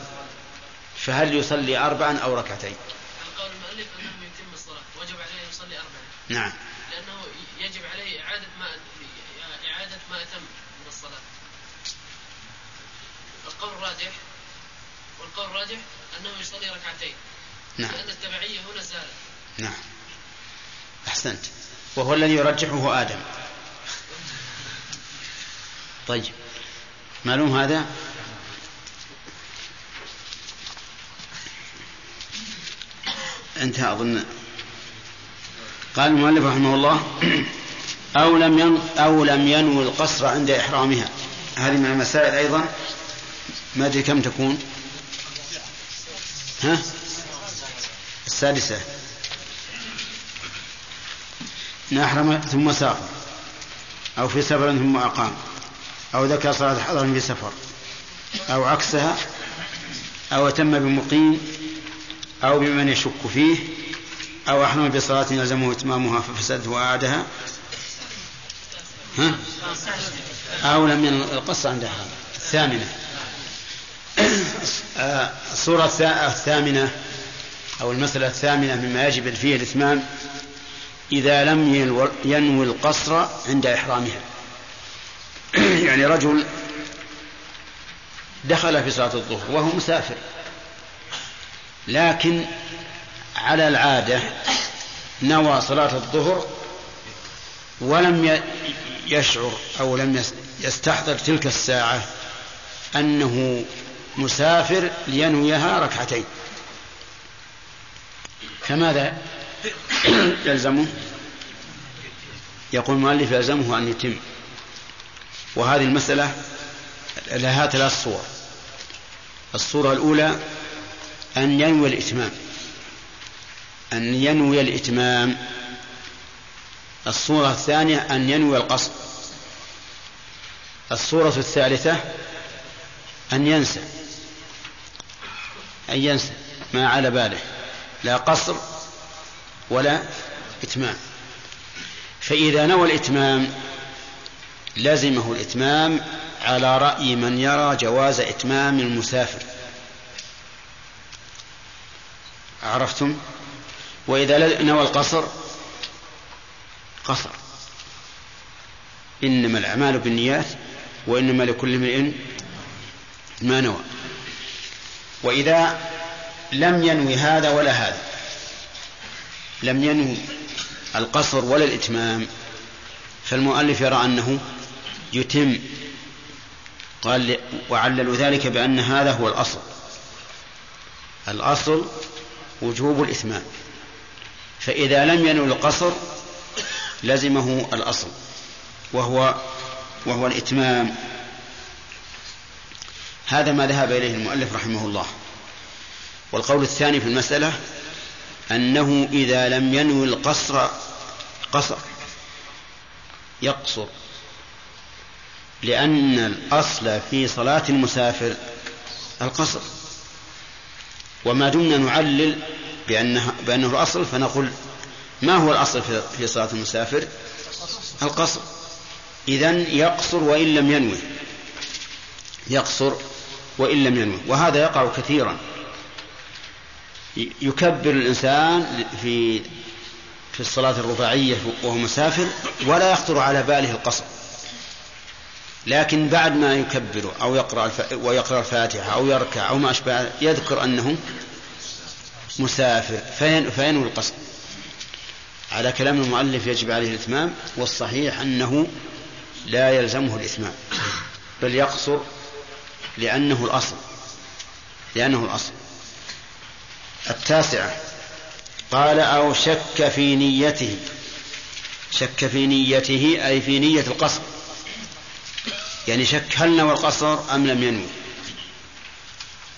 فهل يصلي أربعا أو ركعتين؟ قول المؤلف أنه يتم الصلاة وجب عليه يصلي اربعا. نعم. لأنه يجب عليه إعادة ما إعادة ما أتم من الصلاة. القول الراجح والقول الراجح أنه يصلي ركعتين. نعم. لأن التبعية هنا زالت. نعم. أحسنت. وهو الذي يرجحه آدم. طيب. معلوم هذا؟ انتهى أظن. قال المؤلف رحمه الله أو لم ين أو لم ينوي القصر عند إحرامها. هذه من المسائل أيضا. ما أدري كم تكون. ها؟ السادسة. أحرم ثم سافر أو في سفر ثم أقام أو ذكر صلاة حضر في سفر أو عكسها أو أتم بمقيم أو بمن يشك فيه أو أحرم بصلاة يلزمه إتمامها ففسدت وأعادها. ها؟ أو لم ين القصة عند أحرم الثامنة. آه، الصورة الثا- الثامنة أو المسألة الثامنة مما يجب فيه الإتمام إذا لم ينو- ينوي القصر عند إحرامها. يعني رجل دخل في صلاة الظهر وهو مسافر. لكن على العادة نوى صلاة الظهر ولم يشعر أو لم يس- يستحضر تلك الساعة أنه مسافر لينويها ركعتين. فماذا يلزمه؟ يقول المؤلف يلزمه أن يتم. وهذه المسألة لها ثلاث صور. الصورة الأولى أن ينوي الإتمام. أن ينوي الإتمام. الصورة الثانية أن ينوي القصد. الصورة الثالثة أن ينسى. أن ينسى ما على باله. لا قصر ولا إتمام. فإذا نوى الإتمام لزمه الإتمام على رأي من يرى جواز إتمام المسافر. عرفتم؟ وإذا نوى القصر قصر. إنما الأعمال بالنيات وإنما لكل امرئ ما نوى. وإذا لم ينوي هذا ولا هذا لم ينوي القصر ولا الإتمام فالمؤلف يرى أنه يتم. قال وعللوا ذلك بأن هذا هو الأصل. الأصل وجوب الإتمام فإذا لم ينوي القصر لزمه الأصل وهو وهو الإتمام. هذا ما ذهب إليه المؤلف رحمه الله. والقول الثاني في المسألة أنه إذا لم ينوي القصر قصر يقصر لأن الأصل في صلاة المسافر القصر. وما دمنا نعلل بأنه, بأنه الأصل فنقول ما هو الأصل في صلاة المسافر؟ القصر. إذا يقصر وإن لم ينوي. يقصر وإن لم ينوي. وهذا يقع كثيرا. يكبر الإنسان في في الصلاة الرباعية وهو مسافر ولا يخطر على باله القصر. لكن بعد ما يكبر أو يقرأ. ويقرأ الفاتحة أو يركع أو ما أشبه يذكر أنه مسافر. فين... فينوي القصر على كلام المؤلف يجب عليه الإتمام والصحيح أنه لا يلزمه الإتمام بل يقصر لأنه الأصل لأنه الأصل. التاسعة قال أو شك في نيته شك في نيته أي في نية القصر يعني شك هل نوى القصر أم لم ينوي؟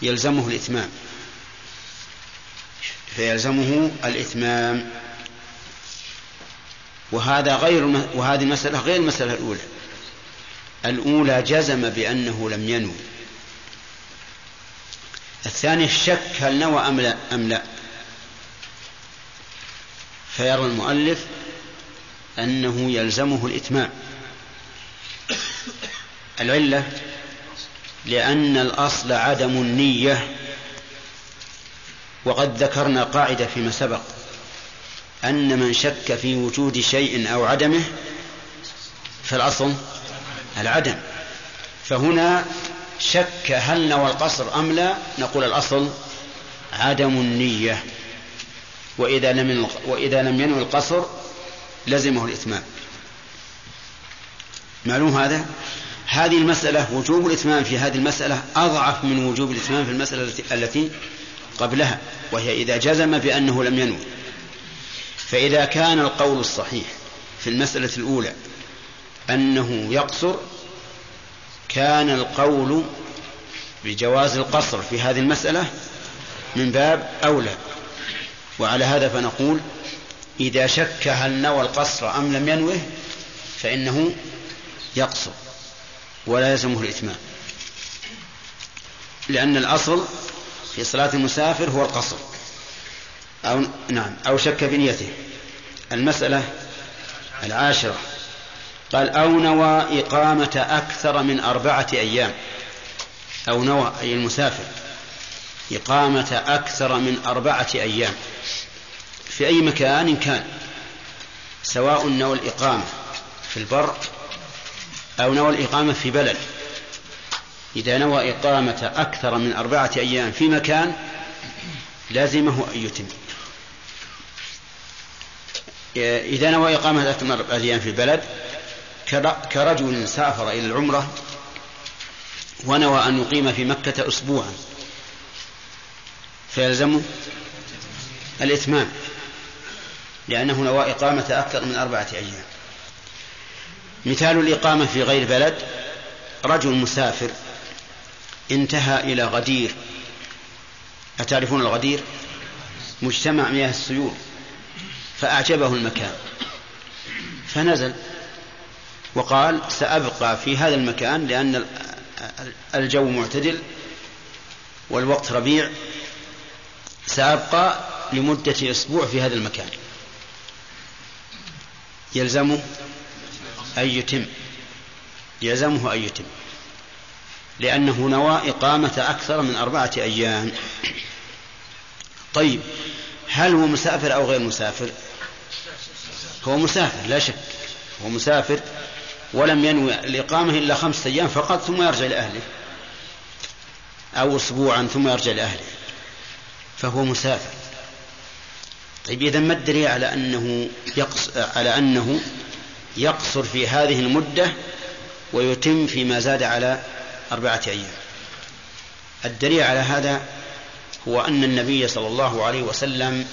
يلزمه الإتمام. فيلزمه الإتمام. وهذا غير وهذه المسألة غير المسألة الأولى. الأولى جزم بأنه لم ينوي. الثاني الشك هل نوى أم لا أم لا. فيرى المؤلف أنه يلزمه الإتمام. العلة لأن الأصل عدم النية وقد ذكرنا قاعدة فيما سبق أن من شك في وجود شيء أو عدمه فالأصل العدم. فهنا شك هل نوى القصر أم لا نقول الأصل عدم النية. وإذا لم وإذا لم ينوي القصر لزمه الإتمام. معلوم هذا؟ هذه المسألة وجوب الإتمام في هذه المسألة أضعف من وجوب الإتمام في المسألة التي قبلها وهي إذا جزم بأنه لم ينوي. فإذا كان القول الصحيح في المسألة الأولى أنه يقصر كان القول بجواز القصر في هذه المسألة من باب أولى. وعلى هذا فنقول إذا شك هل نوى القصر أم لم ينوه فإنه يقصر. ولا يلزمه الإتمام. لأن الأصل في صلاة المسافر هو القصر. أو نعم أو شك بنيته. المسألة العاشرة. قال أو نوى إقامة أكثر من أربعة أيام. أو نوى أي المسافر. إقامة أكثر من أربعة أيام. في أي مكان كان. سواء نوى الإقامة في البر أو نوى الإقامة في بلد. إذا نوى إقامة أكثر من أربعة أيام في مكان لازمه أن يتم. إذا نوى إقامة أكثر من أربعة أيام في البلد كرجل سافر إلى العمرة ونوى أن يقيم في مكة أسبوعا. فيلزمه الإتمام لأنه نوى إقامة أكثر من أربعة أيام. مثال الإقامة في غير بلد رجل مسافر انتهى إلى غدير. أتعرفون الغدير؟ مجتمع مياه السيول. فأعجبه المكان. فنزل وقال سأبقى في هذا المكان لأن الجو معتدل والوقت ربيع. سأبقى لمدة أسبوع في هذا المكان. يلزمه أن يتم يلزمه أن يتم لأنه نوى إقامة أكثر من أربعة أيام. طيب هل هو مسافر أو غير مسافر؟ هو مسافر لا شك هو مسافر ولم ينوي الإقامة إلا خمسة أيام فقط ثم يرجع لأهله أو أسبوعا ثم يرجع لأهله فهو مسافر. طيب إذا ما الدليل على أنه يقص على أنه يقصر في هذه المدة ويتم فيما زاد على أربعة أيام. الدليل على هذا هو أن النبي صلى الله عليه وسلم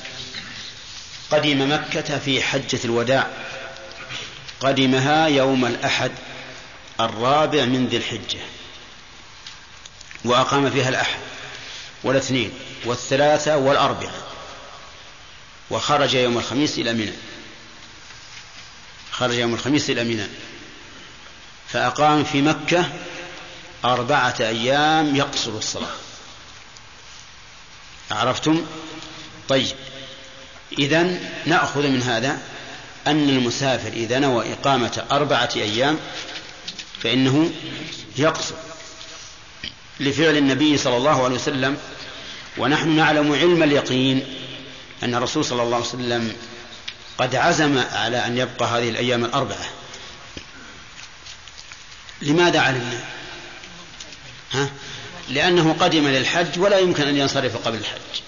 قدم مكة في حجة الوداع. قدمها يوم الأحد الرابع من ذي الحجة. وأقام فيها الأحد والاثنين والثلاثة والأربعة. وخرج يوم الخميس إلى منى. خرج يوم الخميس إلى منى فأقام في مكة أربعة أيام يقصر الصلاة. عرفتم؟ طيب. إذا نأخذ من هذا أن المسافر إذا نوى إقامة أربعة أيام فإنه يقصر. لفعل النبي صلى الله عليه وسلم ونحن نعلم علم اليقين أن الرسول صلى الله عليه وسلم قد عزم على أن يبقى هذه الأيام الأربعة. لماذا علمنا؟ ها؟ لأنه قدم للحج ولا يمكن أن ينصرف قبل الحج.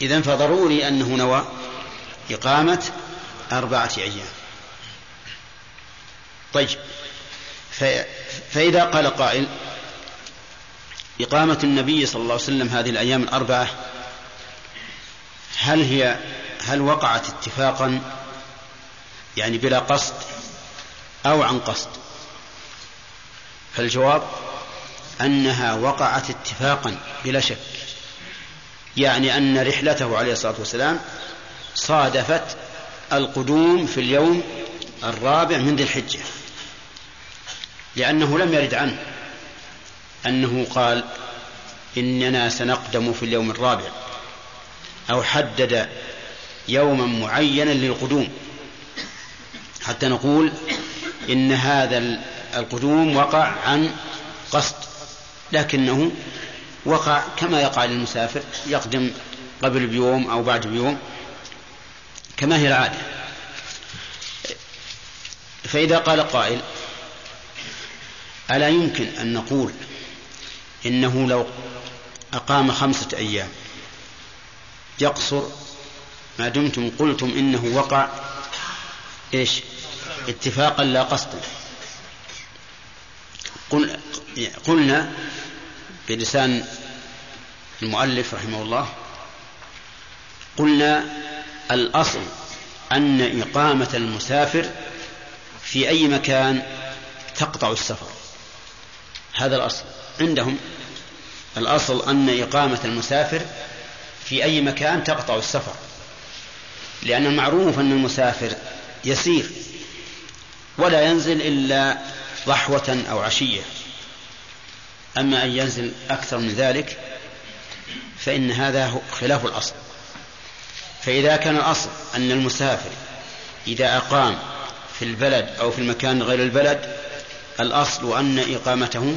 إذا فضروري أنه نوى إقامة أربعة أيام. طيب فإذا قال قائل إقامة النبي صلى الله عليه وسلم هذه الأيام الأربعة هل هي هل وقعت اتفاقا؟ يعني بلا قصد أو عن قصد؟ فالجواب أنها وقعت اتفاقا بلا شك. يعني أن رحلته عليه الصلاة والسلام صادفت القدوم في اليوم الرابع من ذي الحجة لأنه لم يرد عنه أنه قال إننا سنقدم في اليوم الرابع أو حدد يوما معينا للقدوم. حتى نقول إن هذا القدوم وقع عن قصد لكنه وقع كما يقع للمسافر يقدم قبل بيوم أو بعد بيوم كما هي العادة. فإذا قال قائل ألا يمكن أن نقول إنه لو أقام خمسة أيام يقصر ما دمتم قلتم إنه وقع إيش؟ اتفاقا لا قصدا قل قلنا بلسان المؤلف رحمه الله قلنا الأصل أن إقامة المسافر في أي مكان تقطع السفر. هذا الأصل. عندهم الأصل أن إقامة المسافر في أي مكان تقطع السفر. لأن المعروف أن المسافر يسير ولا ينزل إلا ضحوة أو عشية. أما أن ينزل أكثر من ذلك فإن هذا خلاف الأصل. فإذا كان الأصل أن المسافر إذا أقام في البلد أو في المكان غير البلد الأصل أن إقامته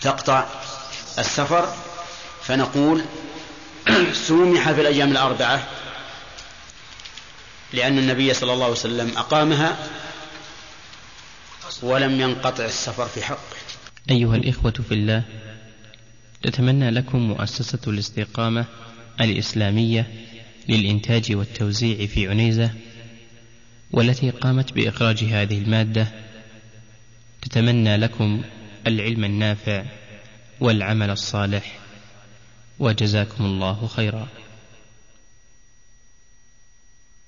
تقطع السفر. فنقول سومح في الأيام الأربعة لأن النبي صلى الله عليه وسلم أقامها ولم ينقطع السفر في حقه. أيها الإخوة في الله تتمنى لكم مؤسسة الاستقامة الإسلامية للإنتاج والتوزيع في عنيزة والتي قامت بإخراج هذه المادة. تتمنى لكم العلم النافع والعمل الصالح وجزاكم الله خيرا.